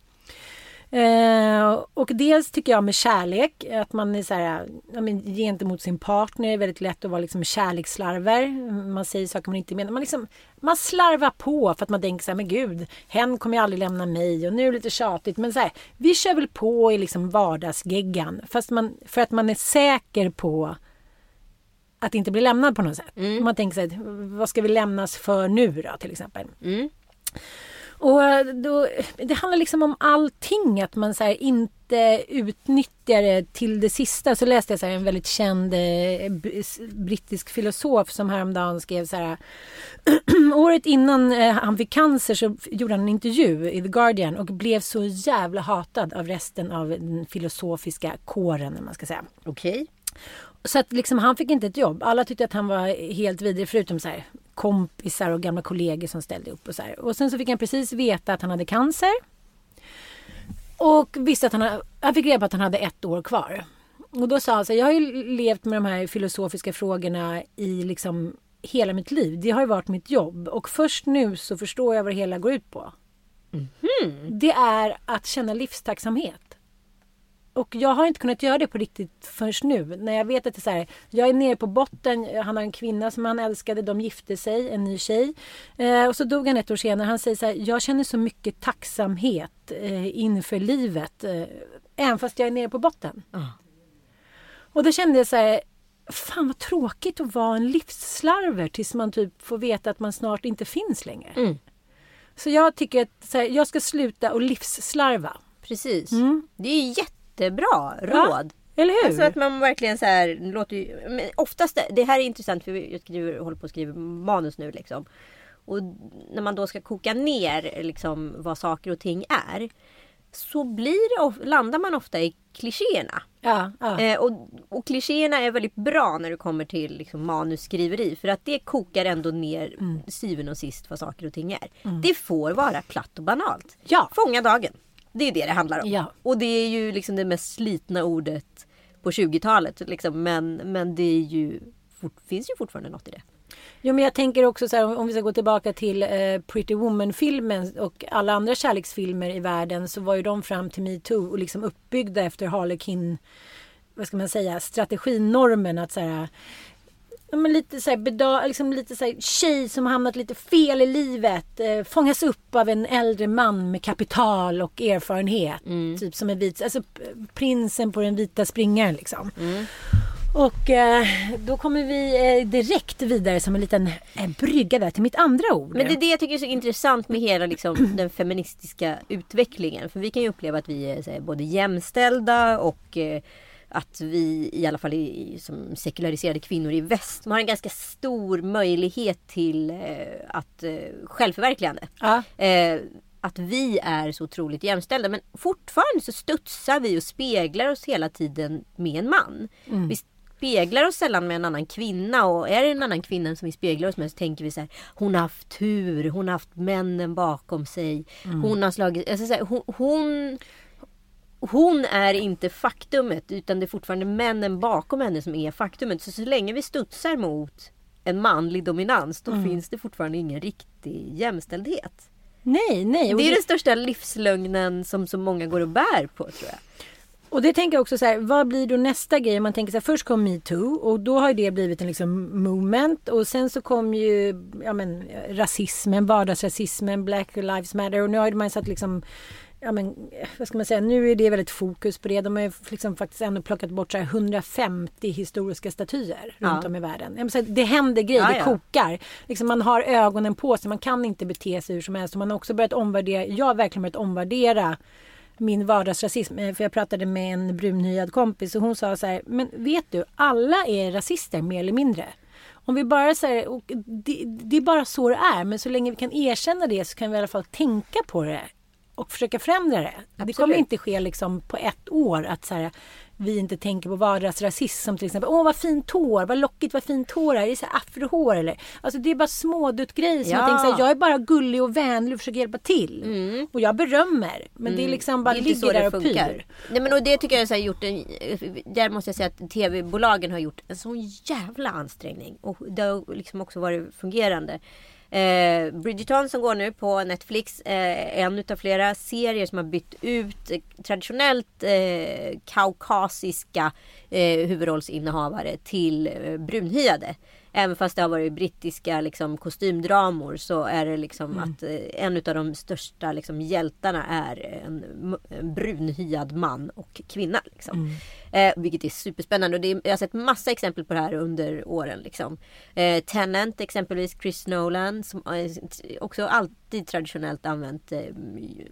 Speaker 2: Eh, och dels tycker jag med kärlek, att man är så här, ja, men, gentemot sin partner är väldigt lätt att vara liksom kärleksslarver. Man säger saker man inte menar. Man, liksom, man slarvar på för att man tänker så här, men gud, hen kommer ju aldrig lämna mig och nu är det lite tjatigt. Men så här, vi kör väl på i liksom vardagsgeggan. Fast man, för att man är säker på att inte bli lämnad på något sätt. Man tänker så här, vad ska vi lämnas för nu då till exempel? Och eh, då, det handlar liksom om allting, att man så här, inte utnyttjar det till det sista. Så läste jag så här, en väldigt känd eh, brittisk filosof som häromdagen skrev så här. Året innan eh, han fick cancer så gjorde han en intervju i The Guardian och blev så jävla hatad av resten av den filosofiska kåren, om man ska säga.
Speaker 3: Okej.
Speaker 2: Så att liksom, han fick inte ett jobb. Alla tyckte att han var helt vidrig förutom så här, kompisar och gamla kollegor som ställde upp. Och, så här. och sen så fick han precis veta att han hade cancer. Och visste att han, ha- han fick reda på att han hade ett år kvar. Och då sa han så här, jag har ju levt med de här filosofiska frågorna i liksom hela mitt liv. Det har ju varit mitt jobb. Och först nu så förstår jag vad det hela går ut på. Det är att känna livstacksamhet. Och jag har inte kunnat göra det på riktigt först nu. När jag vet att det är så här, jag är nere på botten. Han har en kvinna som han älskade. De gifte sig, en ny tjej. Eh, och så dog han ett år senare. Han säger så här, jag känner så mycket tacksamhet eh, inför livet. Eh, även fast jag är nere på botten. Och då kände jag så här, fan vad tråkigt att vara en livsslarver tills man typ får veta att man snart inte finns längre. Så jag tycker att så här, jag ska sluta och livsslarva.
Speaker 3: Precis. Det är ju jättebra råd.
Speaker 2: Ja, eller hur?
Speaker 3: Alltså att man verkligen så här, låter ju, men oftast, det här är intressant för jag skriver, håller på att skriva manus nu liksom. Och när man då ska koka ner liksom vad saker och ting är. Så blir det, landar man ofta i klichéerna.
Speaker 2: Ja, ja.
Speaker 3: Eh, och, och klichéerna är väldigt bra när det kommer till liksom, manusskriveri. För att det kokar ändå ner
Speaker 2: Mm.
Speaker 3: syvende och sist vad saker och ting är. Det får vara platt och banalt.
Speaker 2: Ja.
Speaker 3: Fånga dagen. Det är det det handlar om.
Speaker 2: Ja.
Speaker 3: Och det är ju liksom det mest slitna ordet på 20-talet. Liksom. Men, men det är ju, fort, finns ju fortfarande något i det.
Speaker 2: Jo, men jag tänker också så här, om- vi ska gå tillbaka till eh, Pretty Woman-filmen och alla andra kärleksfilmer i världen så var ju de fram till metoo och liksom uppbyggda efter Harlequin, vad ska man säga, strateginormen att så här, ja, men lite så här, beda, liksom lite så här, tjej som har hamnat lite fel i livet eh, fångas upp av en äldre man med kapital och erfarenhet. Typ som en vit, alltså prinsen på den vita springaren liksom. Och eh, då kommer vi eh, direkt vidare som en liten eh, brygga där till mitt andra ord.
Speaker 3: Men det är det jag tycker är så intressant med hela liksom, den feministiska utvecklingen. För vi kan ju uppleva att vi är här, både jämställda och eh, att vi i alla fall i, som sekulariserade kvinnor i väst har en ganska stor möjlighet till eh, att eh, självförverkligande.
Speaker 2: Ja.
Speaker 3: Eh, att vi är så otroligt jämställda men fortfarande så studsar vi och speglar oss hela tiden med en man. Vi speglar oss sällan med en annan kvinna och är det en annan kvinna som vi speglar oss med så tänker vi så här Hon har haft tur, hon har haft männen bakom sig. Hon har slagit, alltså så här, hon, hon hon är inte faktumet utan det är fortfarande männen bakom henne som är faktumet. Så så länge vi studsar mot en manlig dominans då finns det fortfarande ingen riktig jämställdhet.
Speaker 2: Nej, nej.
Speaker 3: Det är
Speaker 2: det,
Speaker 3: den största livslögnen som så många går och bär på tror jag.
Speaker 2: och det tänker jag också så här, vad blir då nästa grej? Man tänker så här, först kom metoo och då har det blivit en liksom movement och sen så kom ju ja, men, rasismen, vardagsrasismen, Black Lives Matter och nu har man satt liksom Ja men vad ska man säga, nu är det väldigt fokus på det. De har ju liksom faktiskt ändå plockat bort så här 150 historiska statyer
Speaker 3: Ja.
Speaker 2: runt om i världen. Ja, men så det händer grejer,
Speaker 3: Ja,
Speaker 2: det kokar. Liksom man har ögonen på sig, man kan inte bete sig hur som helst. Och man har också börjat omvärdera, jag har verkligen börjat omvärdera min vardagsrasism. Eh, För jag pratade med en brunhyad kompis och hon sa så här, men vet du, alla är rasister mer eller mindre. Om vi bara och det, det är bara så det är, men så länge vi kan erkänna det så kan vi i alla fall tänka på det och försöka förändra det. Det
Speaker 3: Absolut.
Speaker 2: kommer inte ske liksom på ett år att så här, vi inte tänker på vardagsrasism som till exempel åh vad fint hår, vad lockigt, vad fint hår är, är det så här afrohår eller? Alltså det är bara småduttgrejer som
Speaker 3: Ja.
Speaker 2: jag tänker så här, jag är bara gullig och vänlig och försöker hjälpa till. Och jag berömmer, men det är liksom bara
Speaker 3: Mm. Det är
Speaker 2: ligger
Speaker 3: så
Speaker 2: där
Speaker 3: det
Speaker 2: och pyr.
Speaker 3: Nej, men och det tycker jag har gjort en, Där måste jag säga att tv-bolagen har gjort en sån jävla ansträngning. Och det har liksom också varit fungerande. Eh, Bridgerton som går nu på Netflix. Eh, en utav flera serier som har bytt ut traditionellt eh, kaukasiska eh, huvudrollsinnehavare till eh, brunhyade. Även fast det har varit brittiska liksom, kostymdramor så är det liksom att eh, en utav de största liksom, hjältarna är en, en brunhyad man och kvinna. Liksom. Eh, vilket är superspännande och det är, jag har sett massa exempel på det här under åren. Liksom. Eh, Tenant exempelvis, Chris Nolan som eh, också all, alltid traditionellt använt eh,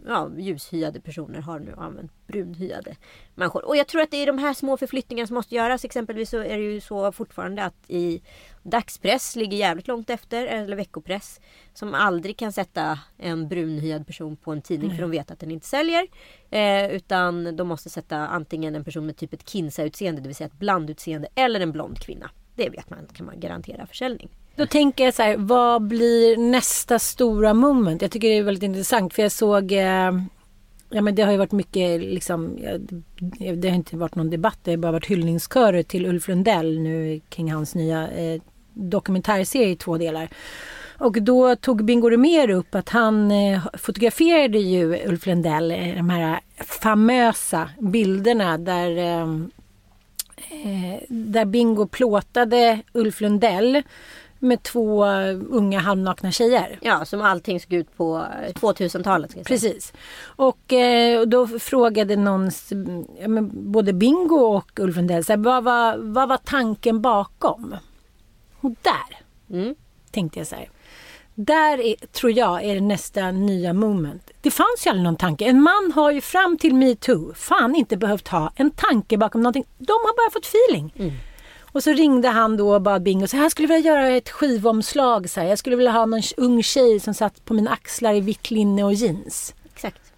Speaker 3: ja, ljushyade personer har nu använt brunhyade människor. Och jag tror att det är de här små förflyttningarna som måste göras. Exempelvis så är det ju så fortfarande att i dagspress ligger jävligt långt efter, eller veckopress, som aldrig kan sätta en brunhyad person på en tidning för de vet att den inte säljer. Eh, utan de måste sätta antingen en person med typ ett Kinsa-utseende, det vill säga ett blandutseende, eller en blond kvinna. Det vet man, kan man garantera försäljning.
Speaker 2: Då tänker jag så här, vad blir nästa stora moment? Jag tycker det är väldigt intressant för jag såg eh, Ja men det har ju varit mycket liksom, det har inte varit någon debatt, det har bara varit hyllningskörer till Ulf Lundell nu kring hans nya eh, dokumentärserie i två delar. Och då tog Bingo Rimér upp att han eh, fotograferade ju Ulf Lundell, eh, de här famösa bilderna där eh, eh, där Bingo plåtade Ulf Lundell med två unga halvnakna tjejer.
Speaker 3: Ja, som allting såg ut på 2000-talet.
Speaker 2: Precis. Och eh, då frågade någon, ja, både Bingo och Ulf Lundell, så här, vad, var, vad var tanken bakom? Och där
Speaker 3: mm.
Speaker 2: tänkte jag så här. Där är, tror jag är nästa nya moment. Det fanns ju aldrig någon tanke. En man har ju fram till metoo fan inte behövt ha en tanke bakom någonting. De har bara fått feeling.
Speaker 3: Mm.
Speaker 2: Och så ringde han då och bad Bingo, så här skulle vilja göra ett skivomslag. Så här. Jag skulle vilja ha någon ung tjej som satt på mina axlar i vitt linne och jeans.
Speaker 3: Exakt.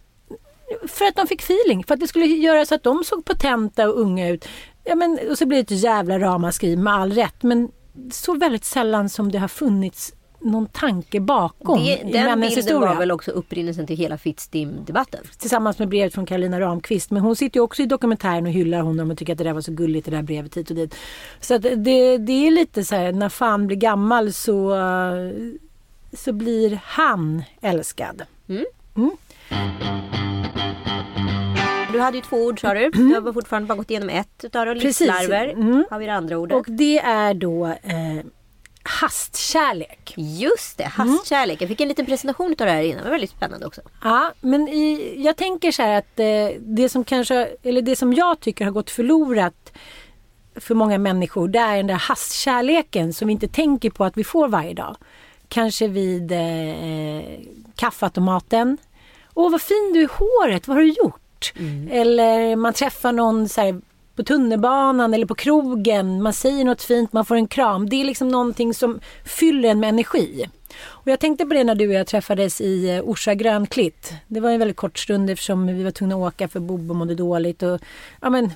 Speaker 2: För att de fick feeling. För att det skulle göra så att de såg potenta och unga ut. Ja, men, och så blir det ett jävla ramaskri med all rätt. Men så väldigt sällan som det har funnits någon tanke bakom
Speaker 3: det,
Speaker 2: i
Speaker 3: Den bilden
Speaker 2: historia.
Speaker 3: var väl också upprinnelsen till hela Fittstim-debatten.
Speaker 2: Tillsammans med brevet från Karolina Ramqvist. Men hon sitter ju också i dokumentären och hyllar honom och tycker att det där var så gulligt det där brevet hit och dit. Så att det, det är lite så här, när fan blir gammal så, så blir han älskad.
Speaker 3: Mm.
Speaker 2: Mm.
Speaker 3: Du hade ju två ord sa du. Du har fortfarande bara gått igenom ett utav.
Speaker 2: Precis.
Speaker 3: Livslarver
Speaker 2: Mm.
Speaker 3: har vi det andra ordet.
Speaker 2: Och det är då eh, hastkärlek.
Speaker 3: Just det, hastkärlek. Jag fick en liten presentation av det här innan. Det var väldigt spännande också.
Speaker 2: Ja, men i, jag tänker så här att eh, det som kanske, eller det som jag tycker har gått förlorat för många människor, det är den där hastkärleken som vi inte tänker på att vi får varje dag. Kanske vid eh, kaffeautomaten. Åh, vad fin du är i håret, vad har du gjort? Eller man träffar någon så här, på tunnelbanan eller på krogen. Man säger något fint, man får en kram. Det är liksom någonting som fyller en med energi. Och jag tänkte på det när du och jag träffades i eh, Orsa Grönklitt. Det var en väldigt kort stund eftersom vi var tvungna att åka för Bobo mådde dåligt. Och, ja, men,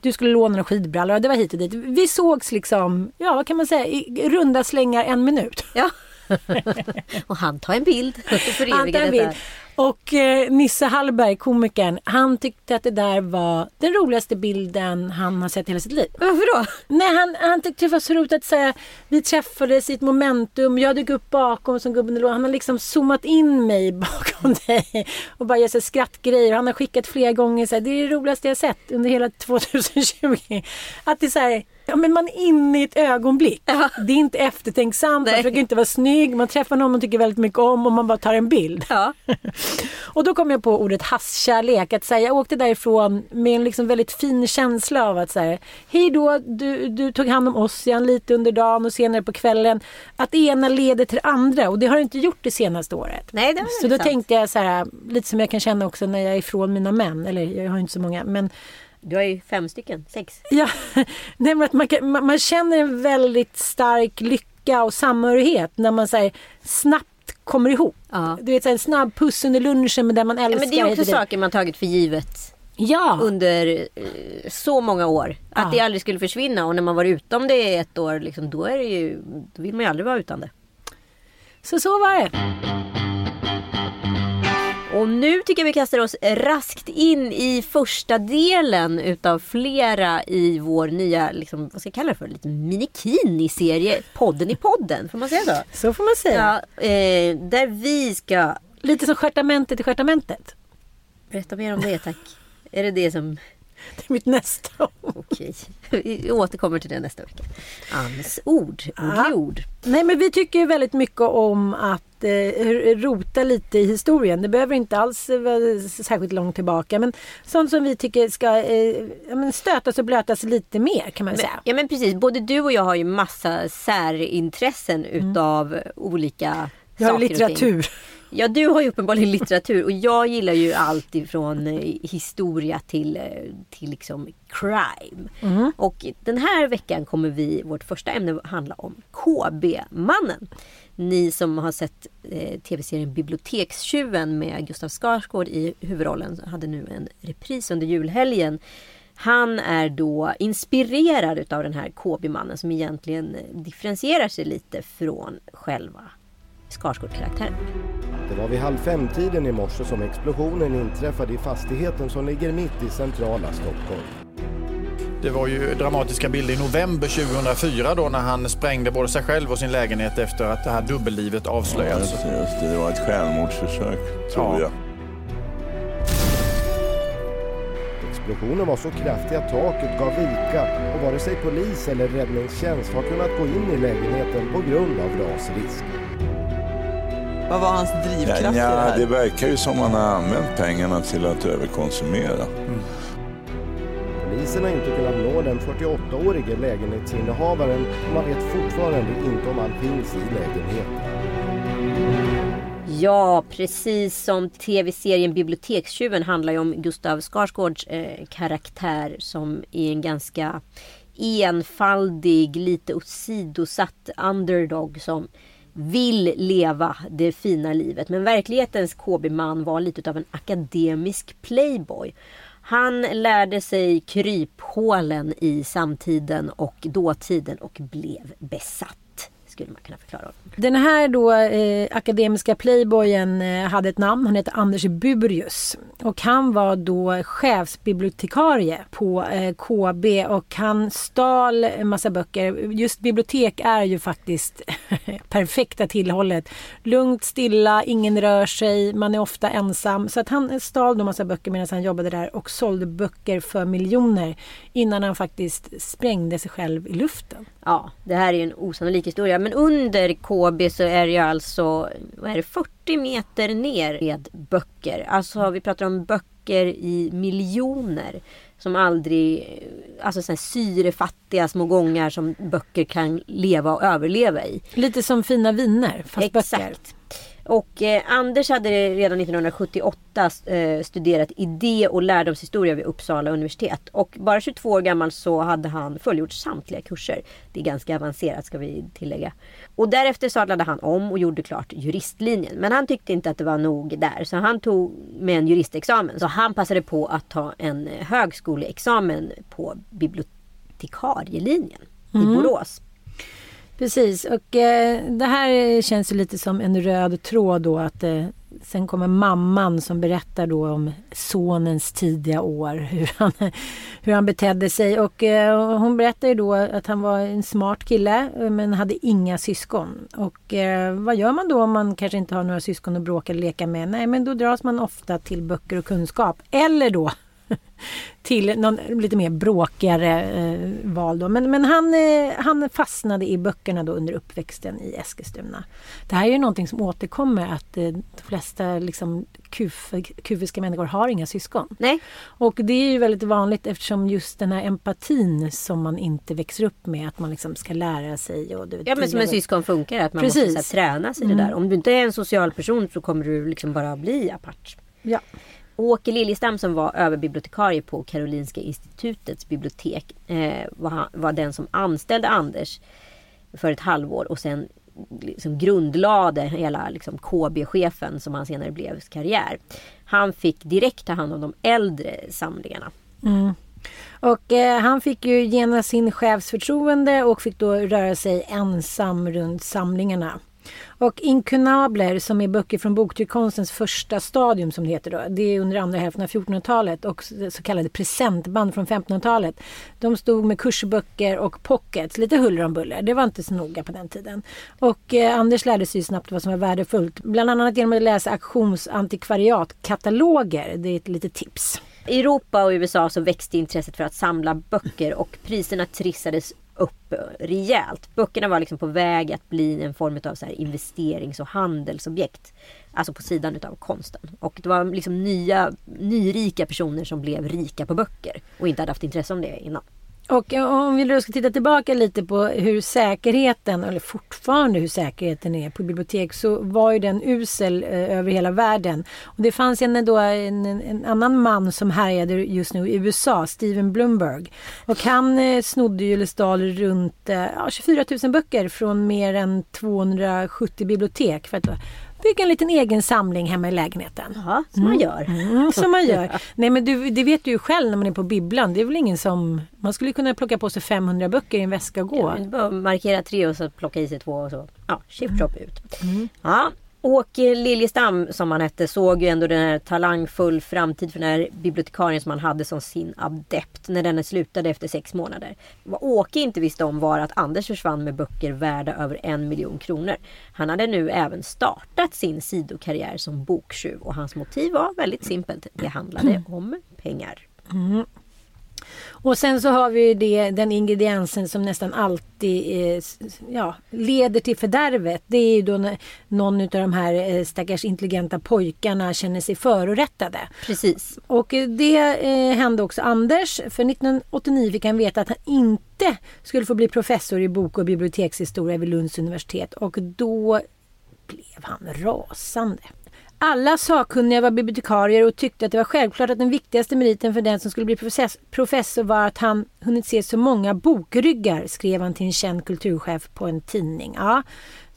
Speaker 2: du skulle låna några skidbrallor det var hit och dit. Vi sågs liksom, ja vad kan man säga, i runda slängar en minut.
Speaker 3: Ja. och han tar en bild.
Speaker 2: Han tar en bild. Och eh, Nisse Hallberg, komikern, han tyckte att det där var den roligaste bilden han har sett i hela sitt liv.
Speaker 3: Varför då?
Speaker 2: Nej, han, han tyckte det var så roligt att säga vi träffades i ett momentum, jag dök upp bakom som gubben lådan. Han har liksom zoomat in mig bakom dig och bara gör så skrattgrejer. Han har skickat flera gånger så här, det är det roligaste jag sett under hela 2020. Att det är så här, Ja men man är inne i ett ögonblick. Det är inte eftertänksamt, man försöker inte vara snygg, man träffar någon man tycker väldigt mycket om och man bara tar en bild.
Speaker 3: Ja.
Speaker 2: och då kom jag på ordet hasskärlek. Att säga, jag åkte därifrån med en liksom väldigt fin känsla av att säga hej då, du, du tog hand om Ossian lite under dagen och senare på kvällen. Att det ena leder till det andra och det har det inte gjort det senaste året.
Speaker 3: Nej, det var
Speaker 2: Så då
Speaker 3: sant.
Speaker 2: tänkte jag så här, lite som jag kan känna också när jag är ifrån mina män. Eller jag har inte så många men
Speaker 3: Du har ju fem stycken, sex.
Speaker 2: Ja, nej, men att man, kan, man, man känner en väldigt stark lycka och samhörighet när man här, snabbt kommer ihop. Du vet en snabb puss under lunchen med den man
Speaker 3: Ja,
Speaker 2: älskar.
Speaker 3: men det är också
Speaker 2: dit.
Speaker 3: saker man tagit för givet
Speaker 2: Ja.
Speaker 3: under eh, så många år. Att
Speaker 2: Ja.
Speaker 3: det aldrig skulle försvinna och när man var utom det ett år, liksom, då, är det ju, då vill man ju aldrig vara utan det.
Speaker 2: Så så var det.
Speaker 3: Och nu tycker jag vi kastar oss raskt in i första delen utav flera i vår nya, liksom, vad ska jag kalla det för, lite minikini-serie. Podden i podden, får man säga så?
Speaker 2: Så får man säga.
Speaker 3: Ja, eh, där vi ska...
Speaker 2: Lite som stjärtamentet i stjärtamentet.
Speaker 3: Berätta mer om det tack. Är det det som...
Speaker 2: Det är mitt nästa
Speaker 3: ord. Okej, vi återkommer till det nästa vecka. Anns ord, ord.
Speaker 2: Nej men vi tycker väldigt mycket om att eh, rota lite i historien. Det behöver inte alls vara särskilt långt tillbaka. Men sånt som vi tycker ska eh, ja, stötas och blötas lite mer kan man
Speaker 3: Men,
Speaker 2: säga.
Speaker 3: ja men precis, både du och jag har ju massa särintressen utav olika
Speaker 2: Mm. Vi har ju
Speaker 3: saker och ting.
Speaker 2: litteratur.
Speaker 3: Ja, du har ju uppenbarligen litteratur och jag gillar ju allt ifrån eh, historia till, eh, till liksom crime.
Speaker 2: Mm.
Speaker 3: Och den här veckan kommer vi, vårt första ämne handla om KB-mannen. Ni som har sett eh, tv-serien Bibliotekstjuven med Gustav Skarsgård i huvudrollen hade nu en repris under julhelgen. Han är då inspirerad utav den här KB-mannen som egentligen eh, differentierar sig lite från själva Skarsgård-karaktären.
Speaker 10: Det var vid halv fem-tiden i morse som explosionen inträffade i fastigheten som ligger mitt i centrala Stockholm.
Speaker 11: Det var ju dramatiska bilder i november 2004 då när han sprängde både sig själv och sin lägenhet efter att det här dubbellivet avslöjades.
Speaker 12: Ja, just det, det var ett självmordsförsök, tror
Speaker 11: Ja.
Speaker 12: jag.
Speaker 10: Explosionen var så kraftig att taket gav vika och vare sig polis eller räddningstjänst har kunnat gå in i lägenheten på grund av rasrisk.
Speaker 13: Vad var hans drivkraft
Speaker 12: Ja,
Speaker 13: i det här?
Speaker 12: det verkar ju som man har använt pengarna till att överkonsumera.
Speaker 10: Polisen har inte kunnat nå den 48-årige lägenhetsinnehavaren och man vet fortfarande inte om han finns i lägenheten.
Speaker 3: Ja, precis som tv-serien Bibliotekstjuven handlar ju om Gustav Skarsgårds eh, karaktär som är en ganska enfaldig, lite åsidosatt underdog som vill leva det fina livet. Men verklighetens KB-man var lite av en akademisk playboy. Han lärde sig kryphålen i samtiden och dåtiden och blev besatt. Skulle man kunna förklara.
Speaker 2: Den här då eh, akademiska playboyen eh, hade ett namn. Han hette Anders Burius. Och han var då chefsbibliotekarie på eh, KB och han stal en massa böcker. Just bibliotek är ju faktiskt perfekta tillhållet. Lugnt, stilla, ingen rör sig, man är ofta ensam. Så att han stal då massa böcker medan han jobbade där och sålde böcker för miljoner innan han faktiskt sprängde sig själv i luften.
Speaker 3: Ja, det här är en osannolik historia. Men under KB så är det ju alltså vad är det, 40 meter ner med böcker. Alltså vi pratar om böcker i miljoner. Som aldrig, alltså så här syrefattiga små gångar som böcker kan leva och överleva i.
Speaker 2: Lite som fina viner fast böcker.
Speaker 3: Och eh, Anders hade redan 1978 eh, studerat idé och lärdomshistoria vid Uppsala universitet. Och bara 22 år gammal så hade han fullgjort samtliga kurser. Det är ganska avancerat ska vi tillägga. Och därefter sadlade han om och gjorde klart juristlinjen. Men han tyckte inte att det var nog där. Så han tog med en juristexamen. Så han passade på att ta en eh, högskoleexamen på bibliotekarielinjen i
Speaker 2: Mm.
Speaker 3: Borås.
Speaker 2: Precis och eh, det här känns ju lite som en röd tråd då att eh, sen kommer mamman som berättar då om sonens tidiga år, hur han, hur han betedde sig och eh, hon berättar ju då att han var en smart kille eh, men hade inga syskon. Och eh, vad gör man då om man kanske inte har några syskon att bråka eller leka med? Nej men då dras man ofta till böcker och kunskap eller då till någon lite mer bråkigare eh, val. Då. Men, men han, eh, han fastnade i böckerna då under uppväxten i Eskilstuna. Det här är ju någonting som återkommer att eh, de flesta liksom, kuf, kufiska människor har inga syskon.
Speaker 3: Nej.
Speaker 2: Och det är ju väldigt vanligt eftersom just den här empatin som man inte växer upp med, att man liksom ska lära sig. Och, du vet,
Speaker 3: Ja men som en syskon funkar, att man
Speaker 2: Precis.
Speaker 3: måste här, träna sig i
Speaker 2: Mm.
Speaker 3: det där. Om du inte är en social person så kommer du liksom bara bli apart.
Speaker 2: Ja.
Speaker 3: Åke Liljestam som var överbibliotekarie på Karolinska institutets bibliotek eh, var, var den som anställde Anders för ett halvår och sen liksom grundlade hela liksom, KB-chefen som han senare blev karriär. Han fick direkt ta hand om de äldre samlingarna.
Speaker 2: Mm. Och eh, han fick ju genast sin chefsförtroende och fick då röra sig ensam runt samlingarna. Och inkunabler som är böcker från boktryckkonstens första stadium som det heter då. Det är under andra hälften av 1400-talet och så kallade presentband från 1500-talet. De stod med kursböcker och pockets, lite huller om buller. Det var inte så noga på den tiden. Och eh, Anders lärde sig snabbt vad som var värdefullt. Bland annat genom att läsa auktionsantikvariatkataloger. Det är ett litet tips.
Speaker 3: I Europa och USA så växte intresset för att samla böcker och priserna trissades upp rejält. Böckerna var liksom på väg att bli en form av så här investerings och handelsobjekt. Alltså på sidan utav konsten. Och det var liksom nya, nyrika personer som blev rika på böcker. Och inte hade haft intresse om det innan.
Speaker 2: Och eh, om vi då ska titta tillbaka lite på hur säkerheten, eller fortfarande hur säkerheten är på bibliotek så var ju den usel eh, över hela världen. Och det fanns en, då, en, en annan man som härjade just nu i USA, Steven Bloomberg. Och han eh, snodde ju eller stal runt eh, ja, 24 000 böcker från mer än 270 bibliotek för att bygga en liten egen samling hemma i lägenheten.
Speaker 3: Ja, som man gör.
Speaker 2: Mm, som man gör. Nej men du, det vet du ju själv när man är på bibblan. Det är väl ingen som... Man skulle kunna plocka på sig 500 böcker i en väska och gå.
Speaker 3: Ja, markera tre och så plocka i sig två och så. Ja, chip chop ut. Mm. Ja, Åke Liljestam som han hette såg ju ändå den här talangfull framtid för den här bibliotekarien som han hade som sin adept när den slutade efter sex månader. Vad Åke inte visste om var att Anders försvann med böcker värda över en miljon kronor. Han hade nu även startat sin sidokarriär som boktjuv och hans motiv var väldigt simpelt. Det handlade om pengar.
Speaker 2: Mm. Och sen så har vi det, den ingrediensen som nästan alltid eh, ja, leder till fördärvet. Det är ju då när någon av de här eh, stackars intelligenta pojkarna känner sig förorättade.
Speaker 3: Precis.
Speaker 2: Och eh, det eh, hände också Anders. För 1989 fick han veta att han inte skulle få bli professor i bok och bibliotekshistoria vid Lunds universitet. Och då blev han rasande. Alla sakkunniga var bibliotekarier och tyckte att det var självklart att den viktigaste meriten för den som skulle bli professor var att han hunnit se så många bokryggar, skrev han till en känd kulturchef på en tidning. Ja,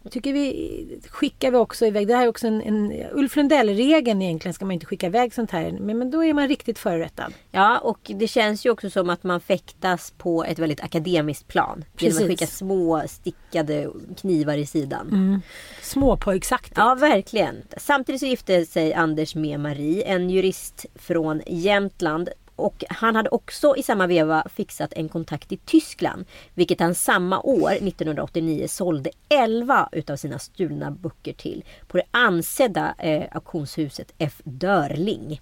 Speaker 2: tycker vi skickar vi också iväg. Det här är också en, en Ulf Lundell-regeln egentligen ska man inte skicka iväg sånt här. Men, men då är man riktigt förorättad.
Speaker 3: Ja och det känns ju också som att man fäktas på ett väldigt akademiskt plan. Precis. Genom att skicka små stickade knivar i sidan.
Speaker 2: Mm. Småpojksaktigt.
Speaker 3: Ja verkligen. Samtidigt så gifte sig Anders med Marie, en jurist från Jämtland och han hade också i samma veva fixat en kontakt i Tyskland. Vilket han samma år, 1989, sålde 11 utav sina stulna böcker till. På det ansedda eh, auktionshuset F. Dörling.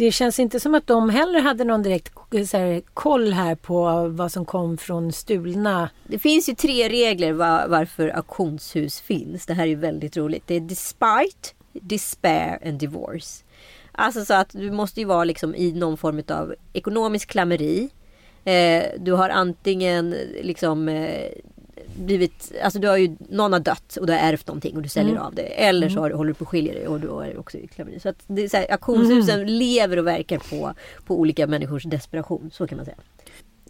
Speaker 2: Det känns inte som att de heller hade någon direkt så här, koll här på vad som kom från stulna.
Speaker 3: Det finns ju tre regler var, varför auktionshus finns. Det här är väldigt roligt. Det är despite, despair and divorce. Alltså så att du måste ju vara liksom i någon form av ekonomisk klammeri. Eh, du har antingen liksom eh, blivit, alltså du har ju, någon har dött och du har ärvt någonting och du säljer mm. av det. Eller så mm. har, håller du på att skilja dig och du är också i klammeri. Så att det är så här, auktionshusen mm. lever och verkar på, på olika människors desperation. Så kan man säga.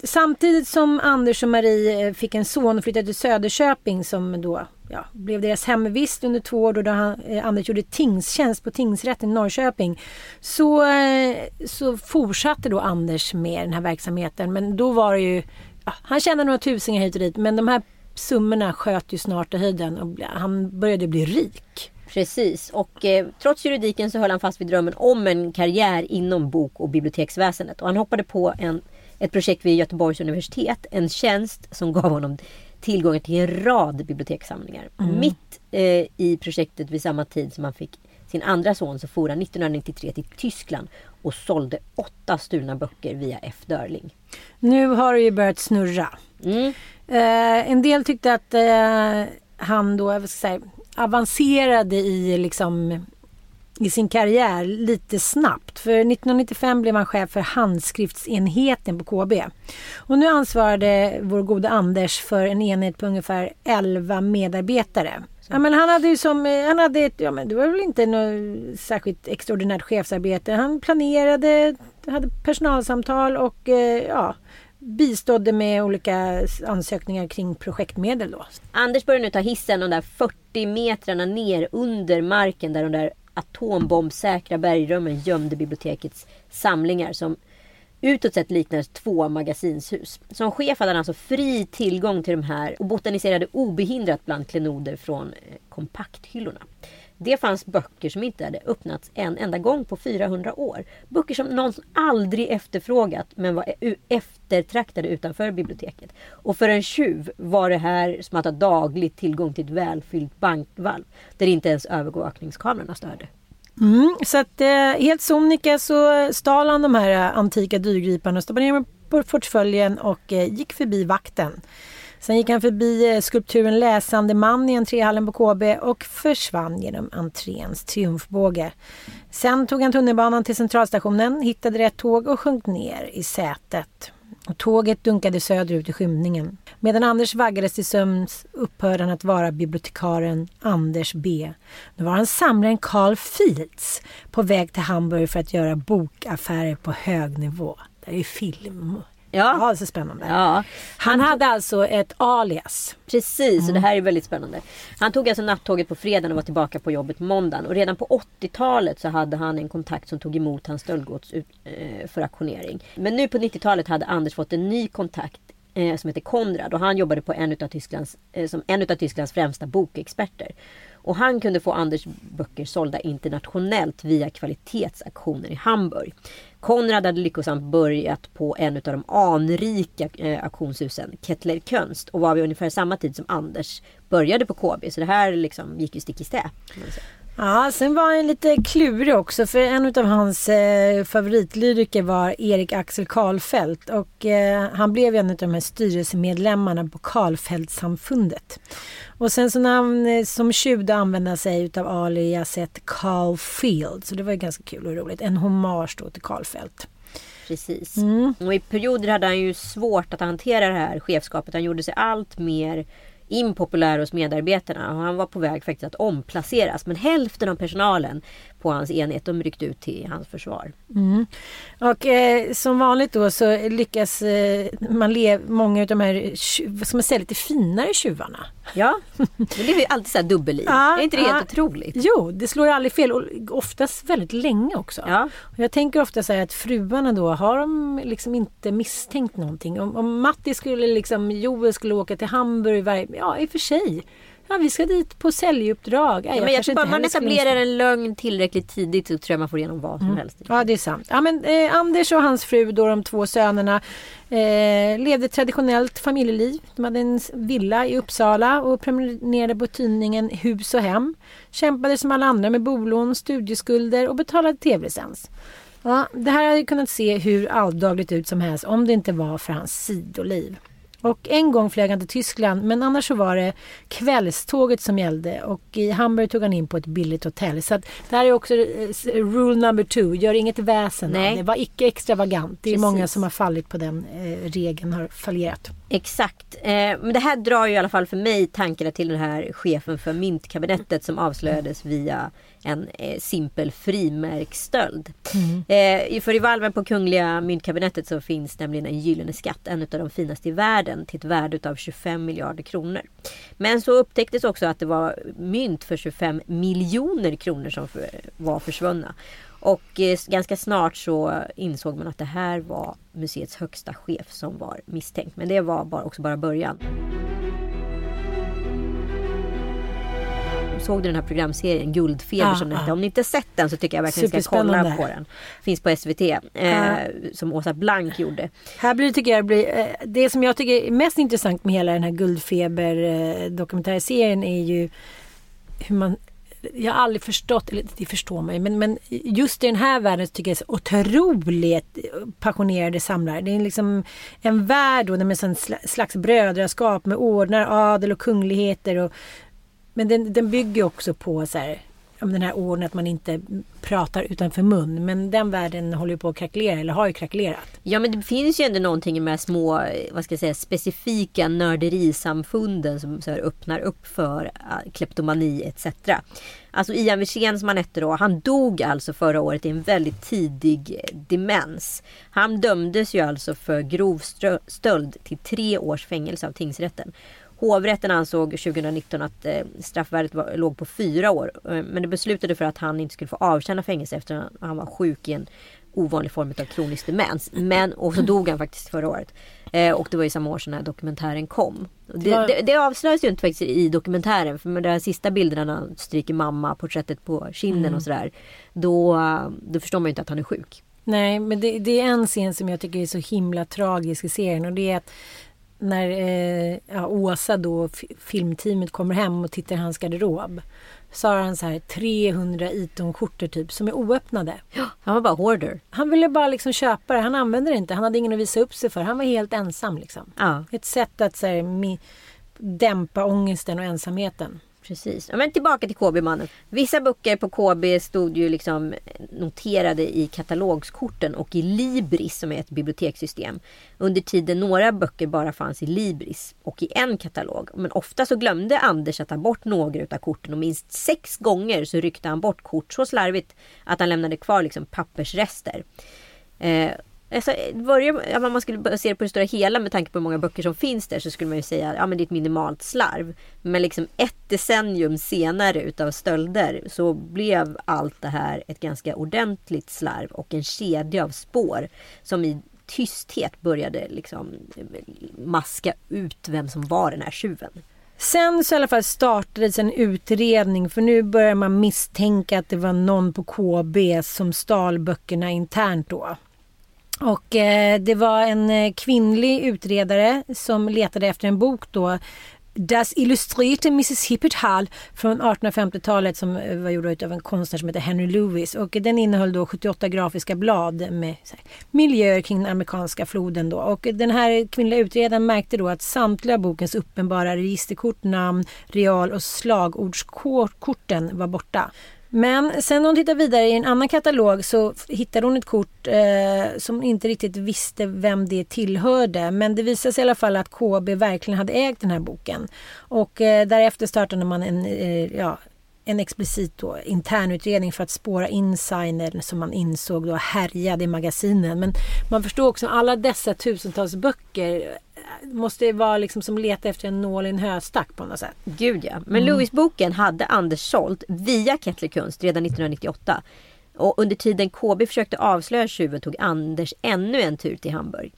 Speaker 2: Samtidigt som Anders och Marie eh, fick en son och flyttade till Söderköping som då ja, blev deras hemvist under två år då han, eh, Anders gjorde tingstjänst på tingsrätten i Norrköping. Så, eh, så fortsatte då Anders med den här verksamheten men då var det ju, ja, han tjänade några tusingar hit och dit men de här summorna sköt ju snart i höjden och han började bli rik.
Speaker 3: Precis och eh, trots juridiken så höll han fast vid drömmen om en karriär inom bok och biblioteksväsendet och han hoppade på en ett projekt vid Göteborgs universitet. En tjänst som gav honom tillgång till en rad bibliotekssamlingar. Mm. Mitt eh, i projektet vid samma tid som han fick sin andra son så for han 1993 till Tyskland och sålde åtta stulna böcker via F. Dörling.
Speaker 2: Nu har det ju börjat snurra. Mm. Eh, en del tyckte att eh, han då säga, avancerade i liksom i sin karriär lite snabbt. För 1995 blev han chef för handskriftsenheten på KB. Och nu ansvarade vår gode Anders för en enhet på ungefär 11 medarbetare. Ja, men han hade ju som, eh, han hade ett, ja men det var väl inte något särskilt extraordinärt chefsarbete. Han planerade, hade personalsamtal och eh, ja, bistådde med olika ansökningar kring projektmedel då.
Speaker 3: Anders började nu ta hissen de där 40 metrarna ner under marken där de där atombombsäkra bergrummen gömde bibliotekets samlingar som utåt sett liknar två magasinshus. Som chef hade han alltså fri tillgång till de här och botaniserade obehindrat bland klenoder från eh, kompakthyllorna. Det fanns böcker som inte hade öppnats en enda gång på 400 år. Böcker som någon aldrig efterfrågat men var eftertraktade utanför biblioteket. Och för en tjuv var det här som att ha daglig tillgång till ett välfyllt bankvalv där inte ens övervakningskamerorna störde.
Speaker 2: Mm, så att eh, helt sonika så stal han de här eh, antika dyrgriparna, stoppade ner dem på portföljen och eh, gick förbi vakten. Sen gick han förbi eh, skulpturen Läsande man i entréhallen på KB och försvann genom entréns triumfbåge. Sen tog han tunnelbanan till centralstationen, hittade rätt tåg och sjönk ner i sätet. Och tåget dunkade söderut i skymningen. Medan Anders vaggades till sömns upphörde han att vara bibliotekaren Anders B. Nu var han samlaren Carl Fields på väg till Hamburg för att göra bokaffärer på hög nivå. Det är film.
Speaker 3: Ja.
Speaker 2: ja, så spännande.
Speaker 3: Ja.
Speaker 2: Han hade alltså ett alias.
Speaker 3: Precis, och det här är väldigt spännande. Han tog alltså nattåget på fredagen och var tillbaka på jobbet måndagen. Och redan på 80-talet så hade han en kontakt som tog emot hans stöldgods eh, för auktionering. Men nu på 90-talet hade Anders fått en ny kontakt eh, som heter Konrad och han jobbade på en utav Tysklands, eh, som en av Tysklands främsta bokexperter. Och han kunde få Anders böcker sålda internationellt via kvalitetsaktioner i Hamburg. Konrad hade lyckosamt börjat på en av de anrika eh, auktionshusen, Kettler Könst och var vid ungefär samma tid som Anders började på KB. Så det här liksom gick ju stick i stäv.
Speaker 2: Ja, sen var han lite klurig också för en av hans eh, favoritlyriker var Erik Axel Karlfeldt och eh, han blev en av de här styrelsemedlemmarna på Karlfeldtsamfundet. Och sen så när han eh, som tjuv använde sig utav aliaset Carl Field så det var ju ganska kul och roligt. En hommage då till Karlfeldt.
Speaker 3: Precis. Mm. Och i perioder hade han ju svårt att hantera det här chefskapet. Han gjorde sig allt mer impopulär hos medarbetarna och han var på väg faktiskt att omplaceras. Men hälften av personalen på hans enhet de ryckte ut till hans försvar.
Speaker 2: Mm. Och eh, som vanligt då så lyckas eh, man leva många av de här, ska man säga, lite finare tjuvarna.
Speaker 3: Ja, det är ju alltid så här dubbelliv. Ja, är inte det ja. helt otroligt?
Speaker 2: Jo, det slår ju aldrig fel och oftast väldigt länge också.
Speaker 3: Ja.
Speaker 2: Och jag tänker ofta så här att fruarna då, har de liksom inte misstänkt någonting? Om, om Matti skulle liksom, Joel skulle åka till Hamburg varje, ja i och för sig. Ja, vi ska dit på säljuppdrag.
Speaker 3: Ja, men jag tror bara man etablerar en lögn tillräckligt tidigt så tror jag man får igenom vad som mm. helst.
Speaker 2: Ja, det är sant. Ja, men, eh, Anders och hans fru, då, de två sönerna, eh, levde traditionellt familjeliv. De hade en villa i Uppsala och prenumererade på tidningen Hus och Hem. Kämpade som alla andra med bolån, studieskulder och betalade tv-licens. Ja, det här hade kunnat se hur alldagligt ut som helst om det inte var för hans sidoliv. Och en gång flög han till Tyskland men annars så var det kvällståget som gällde och i Hamburg tog han in på ett billigt hotell. Så att det här är också eh, rule number two, gör inget väsen av det. Var icke extravagant. Det är Precis. många som har fallit på den eh, regeln, har fallerat.
Speaker 3: Exakt. Eh, men det här drar ju i alla fall för mig tankarna till den här chefen för myntkabinettet som avslöjades via en eh, simpel frimärksstöld. Mm. Eh, för i valven på Kungliga myntkabinettet så finns nämligen en gyllene skatt, en av de finaste i världen, till ett värde av 25 miljarder kronor. Men så upptäcktes också att det var mynt för 25 miljoner kronor som för, var försvunna. Och eh, ganska snart så insåg man att det här var museets högsta chef som var misstänkt. Men det var bara, också bara början. Såg du den här programserien Guldfeber ja, som den ja. Om ni inte sett den så tycker jag verkligen ni ska kolla på den. Finns på SVT. Eh, ja. Som Åsa Blank gjorde.
Speaker 2: Här blir det, tycker jag, blir, eh, det som jag tycker är mest intressant med hela den här Guldfeber eh, dokumentärserien är ju hur man jag har aldrig förstått, eller det förstår man ju, men, men just i den här världen så tycker jag det är så otroligt passionerade samlare. Det är liksom en värld då med en slags brödraskap med ordnar, adel och kungligheter. Och, men den, den bygger också på så här, om den här orden att man inte pratar utanför mun. Men den världen håller ju på att krackelera eller har ju krackelerat.
Speaker 3: Ja men det finns ju ändå någonting i de här små, vad ska jag säga, specifika nörderisamfunden som så här, öppnar upp för äh, kleptomani etc. Alltså Ian Wirsén som han hette då, han dog alltså förra året i en väldigt tidig demens. Han dömdes ju alltså för grov stöld till tre års fängelse av tingsrätten. Hovrätten ansåg 2019 att eh, straffvärdet var, låg på fyra år. Eh, men det beslutade för att han inte skulle få avtjäna fängelse efter att han var sjuk i en ovanlig form av kronisk demens. Men, och så dog han faktiskt förra året. Eh, och det var ju samma år som den här dokumentären kom. Det, det, det avslöjas ju inte faktiskt i dokumentären. För med de här sista bilderna när han stryker mamma, porträttet på kinden mm. och sådär. Då, då förstår man ju inte att han är sjuk.
Speaker 2: Nej, men det, det, är en scen som jag tycker är så himla tragisk i serien. Och det är att när eh, ja, Åsa då, filmteamet kommer hem och tittar i hans garderob. Så har han så här 300 Iton-skjortor typ som är oöppnade.
Speaker 3: Ja, han var bara hoarder.
Speaker 2: Han ville bara liksom köpa det. Han använde det inte. Han hade ingen att visa upp sig för. Han var helt ensam liksom.
Speaker 3: Ja.
Speaker 2: Ett sätt att så här, dämpa ångesten och ensamheten.
Speaker 3: Precis. Ja, men tillbaka till KB-mannen. Vissa böcker på KB stod ju liksom eh, noterade i katalogskorten och i Libris som är ett bibliotekssystem. Under tiden några böcker bara fanns i Libris och i en katalog. Men ofta så glömde Anders att ta bort några av korten och minst sex gånger så ryckte han bort kort så slarvigt att han lämnade kvar liksom pappersrester. Eh, Alltså, eh, börja, om man skulle se det på det stora hela med tanke på hur många böcker som finns där så skulle man ju säga att ja, det är ett minimalt slarv. Men liksom ett decennium senare utav stölder så blev allt det här ett ganska ordentligt slarv och en kedja av spår som i tysthet började liksom eh, maska ut vem som var den här tjuven.
Speaker 2: Sen så i alla fall startades en utredning för nu börjar man misstänka att det var någon på KB som stal böckerna internt då. Och eh, det var en eh, kvinnlig utredare som letade efter en bok då Das Illustrierte Mississippi Hall från 1850-talet som eh, var gjord av en konstnär som heter Henry Lewis. Och den innehöll då 78 grafiska blad med här, miljöer kring den amerikanska floden. Då. Och den här kvinnliga utredaren märkte då att samtliga bokens uppenbara registerkort, namn, real och slagordskorten var borta. Men sen när hon tittar vidare i en annan katalog så hittade hon ett kort eh, som inte riktigt visste vem det tillhörde. Men det visade sig i alla fall att KB verkligen hade ägt den här boken. Och eh, därefter startade man en, eh, ja, en explicit då, internutredning för att spåra insider som man insåg då härjade i magasinen. Men man förstår också att alla dessa tusentals böcker måste vara liksom som leta efter en nål i en höstack på något sätt.
Speaker 3: Gud ja. Men mm. Louis-boken hade Anders sålt via Kettler Kunst redan 1998. Och under tiden KB försökte avslöja tjuven tog Anders ännu en tur till Hamburg.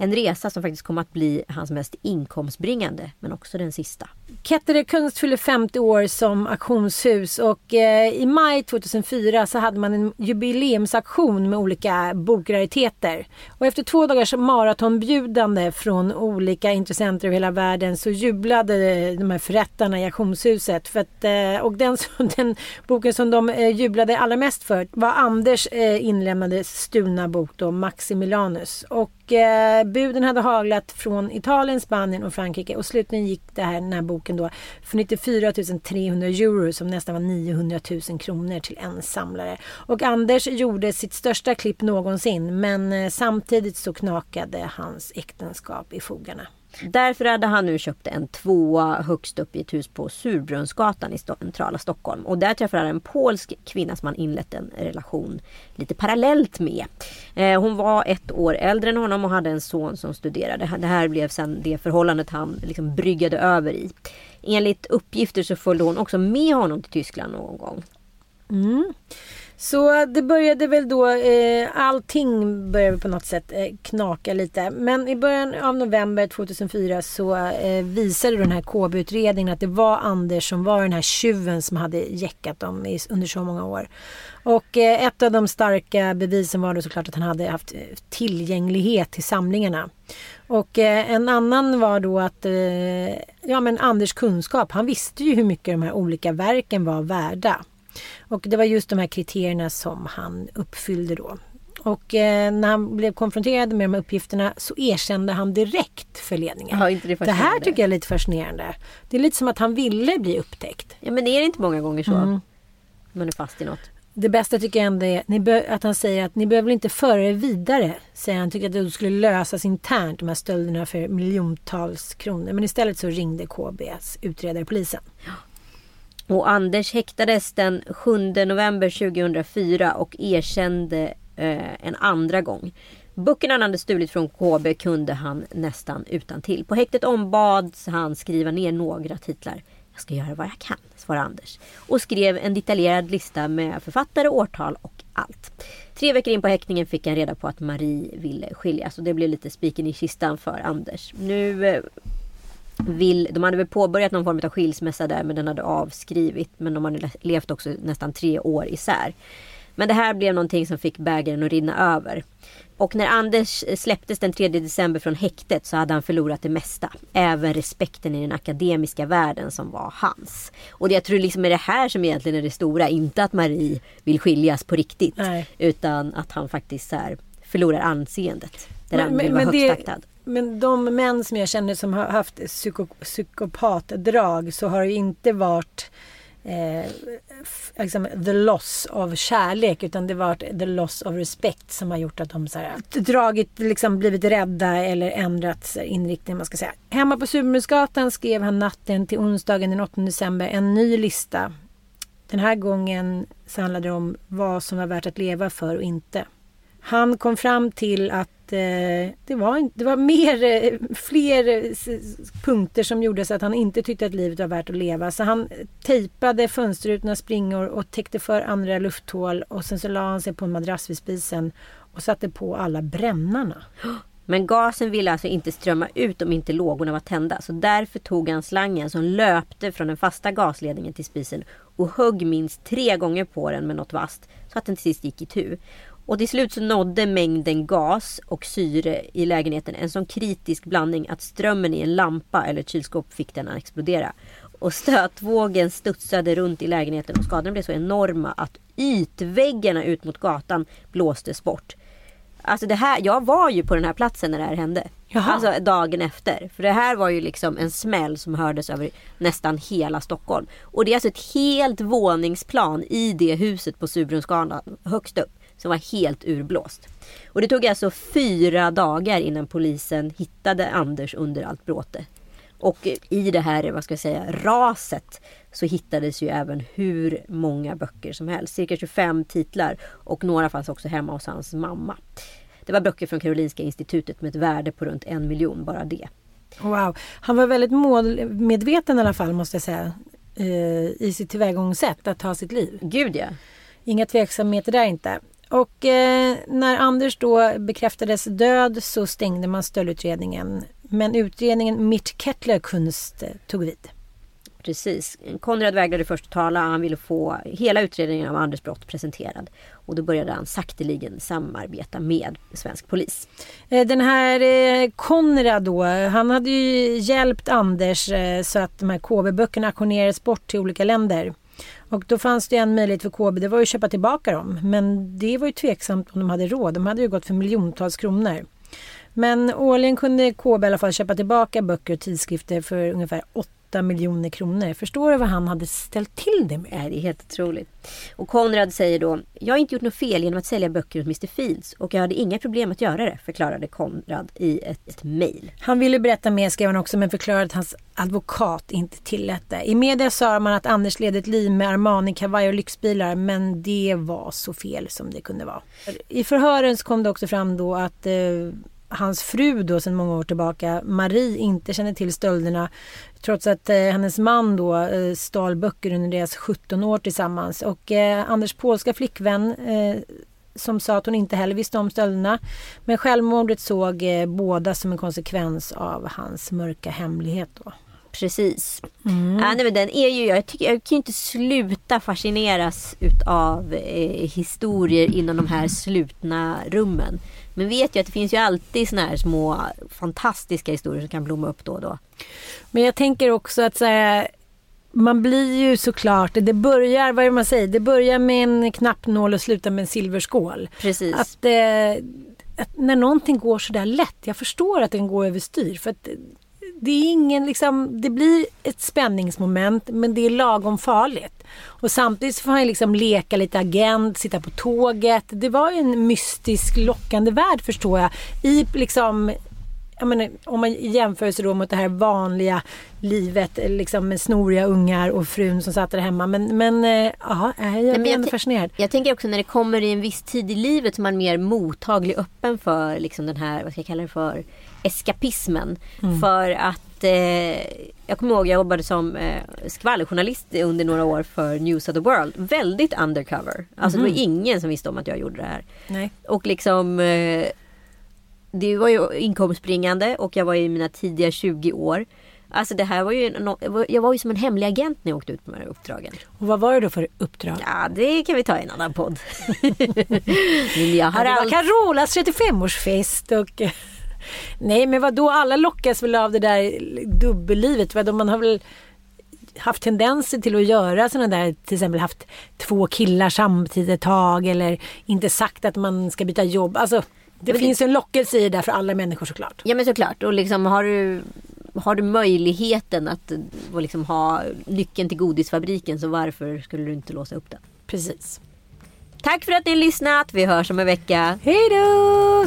Speaker 3: En resa som faktiskt kom att bli hans mest inkomstbringande, men också den sista.
Speaker 2: Kettere Kunst fyller 50 år som auktionshus och eh, i maj 2004 så hade man en jubileumsaktion med olika bokrariteter. Och efter två dagars maratonbjudande från olika intressenter över hela världen så jublade de här förrättarna i auktionshuset. För att, eh, och den, den boken som de eh, jublade allra mest för var Anders eh, inlämnade stulna bok då, Maximilanus. Och eh, buden hade haglat från Italien, Spanien och Frankrike och slutligen gick det här, den här boken då för 94 300 euro som nästan var 900 000 kronor till en samlare. Och Anders gjorde sitt största klipp någonsin men eh, samtidigt så knakade hans äktenskap i fogarna.
Speaker 3: Därför hade han nu köpt en tvåa högst upp i ett hus på Surbrunnsgatan i centrala Stockholm. Och där träffade han en polsk kvinna som han inlett en relation lite parallellt med. Eh, hon var ett år äldre än honom och hade en son som studerade. Det här blev sen det förhållandet han liksom bryggade över i. Enligt uppgifter så följde hon också med honom till Tyskland någon gång.
Speaker 2: Mm. Så det började väl då, eh, allting började på något sätt eh, knaka lite. Men i början av november 2004 så eh, visade den här KB-utredningen att det var Anders som var den här tjuven som hade jäckat dem i, under så många år. Och eh, ett av de starka bevisen var då såklart att han hade haft eh, tillgänglighet till samlingarna. Och eh, en annan var då att eh, ja, men Anders kunskap, han visste ju hur mycket de här olika verken var värda. Och det var just de här kriterierna som han uppfyllde då. Och eh, när han blev konfronterad med de här uppgifterna så erkände han direkt för ledningen.
Speaker 3: Ja, det,
Speaker 2: det här tycker jag är lite fascinerande. Det är lite som att han ville bli upptäckt.
Speaker 3: Ja men är det inte många gånger så? Mm. Man är fast i något.
Speaker 2: Det bästa tycker jag ändå är att han säger att ni behöver inte föra er vidare. Säger han tycker att det skulle lösas internt de här stölderna för miljontals kronor. Men istället så ringde KBs utredare polisen.
Speaker 3: Ja. Och Anders häktades den 7 november 2004 och erkände eh, en andra gång. Böckerna han hade stulit från KB kunde han nästan utan till. På häktet ombads han skriva ner några titlar. Jag ska göra vad jag kan, svarade Anders. Och skrev en detaljerad lista med författare, årtal och allt. Tre veckor in på häktningen fick han reda på att Marie ville skiljas och det blev lite spiken i kistan för Anders. Nu eh, vill, de hade väl påbörjat någon form av skilsmässa där men den hade avskrivit. Men de hade levt också nästan tre år isär. Men det här blev någonting som fick bägaren att rinna över. Och när Anders släpptes den 3 december från häktet så hade han förlorat det mesta. Även respekten i den akademiska världen som var hans. Och jag tror liksom är det här som egentligen är det stora. Inte att Marie vill skiljas på riktigt. Nej. Utan att han faktiskt så förlorar anseendet. Där men, han vill vara högstaktad.
Speaker 2: Men de män som jag känner som har haft psyko, psykopatdrag så har det ju inte varit eh, liksom, the loss of kärlek utan det varit the loss of respect som har gjort att de så här, dragit, liksom blivit rädda eller ändrat inriktning man ska säga. Hemma på Supermusgatan skrev han natten till onsdagen den 8 december en ny lista. Den här gången så handlade det om vad som var värt att leva för och inte. Han kom fram till att eh, det, var, det var mer, eh, fler eh, punkter som gjorde så att han inte tyckte att livet var värt att leva. Så han eh, tejpade fönsterrutorna, springor och täckte för andra lufthål och sen så la han sig på en madrass vid spisen och satte på alla brännarna.
Speaker 3: Men gasen ville alltså inte strömma ut om inte lågorna var tända. Så därför tog han slangen som löpte från den fasta gasledningen till spisen och högg minst tre gånger på den med något vasst så att den till sist gick itu. Och till slut så nådde mängden gas och syre i lägenheten en sån kritisk blandning att strömmen i en lampa eller ett kylskåp fick den att explodera. Och stötvågen studsade runt i lägenheten och skadorna blev så enorma att ytväggarna ut mot gatan blåstes bort. Alltså det här, jag var ju på den här platsen när det här hände.
Speaker 2: Jaha.
Speaker 3: Alltså dagen efter. För det här var ju liksom en smäll som hördes över nästan hela Stockholm. Och det är alltså ett helt våningsplan i det huset på Surbrunnsgatan högst upp. Som var helt urblåst. Och det tog alltså fyra dagar innan polisen hittade Anders under allt bråte. Och i det här, vad ska jag säga, raset så hittades ju även hur många böcker som helst. Cirka 25 titlar och några fanns också hemma hos hans mamma. Det var böcker från Karolinska institutet med ett värde på runt en miljon, bara det.
Speaker 2: Wow. Han var väldigt målmedveten i alla fall måste jag säga. eh, I sitt tillvägagångssätt att ta sitt liv.
Speaker 3: Gud ja.
Speaker 2: Inga tveksamheter där inte. Och eh, när Anders då bekräftades död så stängde man stöldutredningen. Men utredningen Mitt Kettler Kunst eh, tog vid.
Speaker 3: Precis. Konrad vägrade först att tala. Han ville få hela utredningen av Anders brott presenterad. Och då började han sakteligen samarbeta med svensk polis.
Speaker 2: Eh, Den här eh, Konrad då, han hade ju hjälpt Anders så att de här KB-böckerna auktionerades bort till olika länder. Och då fanns det en möjlighet för KB, det var ju att köpa tillbaka dem. Men det var ju tveksamt om de hade råd. De hade ju gått för miljontals kronor. Men årligen kunde KB i alla fall köpa tillbaka böcker och tidskrifter för ungefär 8 miljoner kronor. Förstår du vad han hade ställt till det med?
Speaker 3: Det är helt otroligt. Och Konrad säger då, jag har inte gjort något fel genom att sälja böcker åt Mr. Fields och jag hade inga problem att göra det, förklarade Konrad i ett, ett mejl.
Speaker 2: Han ville berätta mer skrev han också men förklarade att hans advokat inte tillät det. I media sa man att Anders ledde ett liv med Armani, kavaj och lyxbilar men det var så fel som det kunde vara. I förhören så kom det också fram då att eh, hans fru då sedan många år tillbaka, Marie, inte kände till stölderna trots att eh, hennes man då eh, stal böcker under deras 17 år tillsammans. Och eh, Anders polska flickvän eh, som sa att hon inte heller visste om stölderna. Men självmordet såg eh, båda som en konsekvens av hans mörka hemlighet. Då.
Speaker 3: Precis.
Speaker 2: Mm.
Speaker 3: Ja, nej, men den är ju, jag, tycker, jag kan ju inte sluta fascineras utav eh, historier inom de här slutna rummen. Men vet ju att det finns ju alltid såna här små fantastiska historier som kan blomma upp då och då.
Speaker 2: Men jag tänker också att så här, man blir ju såklart, det börjar, vad är det man säger, det börjar med en knappnål och slutar med en silverskål.
Speaker 3: Precis.
Speaker 2: Att, eh, att när någonting går så där lätt, jag förstår att den går överstyr. För att det är ingen liksom, det blir ett spänningsmoment men det är lagom farligt. Och samtidigt så får han liksom leka lite agent, sitta på tåget. Det var ju en mystisk lockande värld förstår jag. I liksom jag menar, om man jämför sig då mot det här vanliga livet liksom med snoriga ungar och frun som satt där hemma. Men, men eh, ja, jag är
Speaker 3: jag
Speaker 2: ändå fascinerad.
Speaker 3: Jag tänker också när det kommer i en viss tid i livet som man är mer mottaglig öppen för liksom den här, vad ska jag kalla det för, eskapismen.
Speaker 2: Mm.
Speaker 3: För att eh, jag kommer ihåg jag jobbade som eh, skvallerjournalist under några år för News of the World. Väldigt undercover. Alltså det
Speaker 2: Mhm.
Speaker 3: var ingen som visste om att jag gjorde det här.
Speaker 2: Nej.
Speaker 3: Och liksom eh, det var ju inkomstbringande och jag var i mina tidiga 20 år. Alltså det här var ju, jag var ju som en hemlig agent när jag åkte ut på de här uppdragen.
Speaker 2: Och vad var det då för uppdrag?
Speaker 3: Ja, det kan vi ta i en annan podd. Jag har
Speaker 2: Ja, det var
Speaker 3: allt...
Speaker 2: Carolas 35-årsfest och... Nej men vad då alla lockas väl av det där dubbellivet. Vadå, man har väl haft tendenser till att göra sådana där, till exempel haft två killar samtidigt ett tag eller inte sagt att man ska byta jobb. Alltså, Det finns en lockelse i det för alla människor såklart.
Speaker 3: Ja men såklart. Och liksom har du, har du möjligheten att liksom ha nyckeln till godisfabriken så varför skulle du inte låsa upp den?
Speaker 2: Precis.
Speaker 3: Tack för att ni har lyssnat. Vi hörs om en vecka.
Speaker 2: Hej då!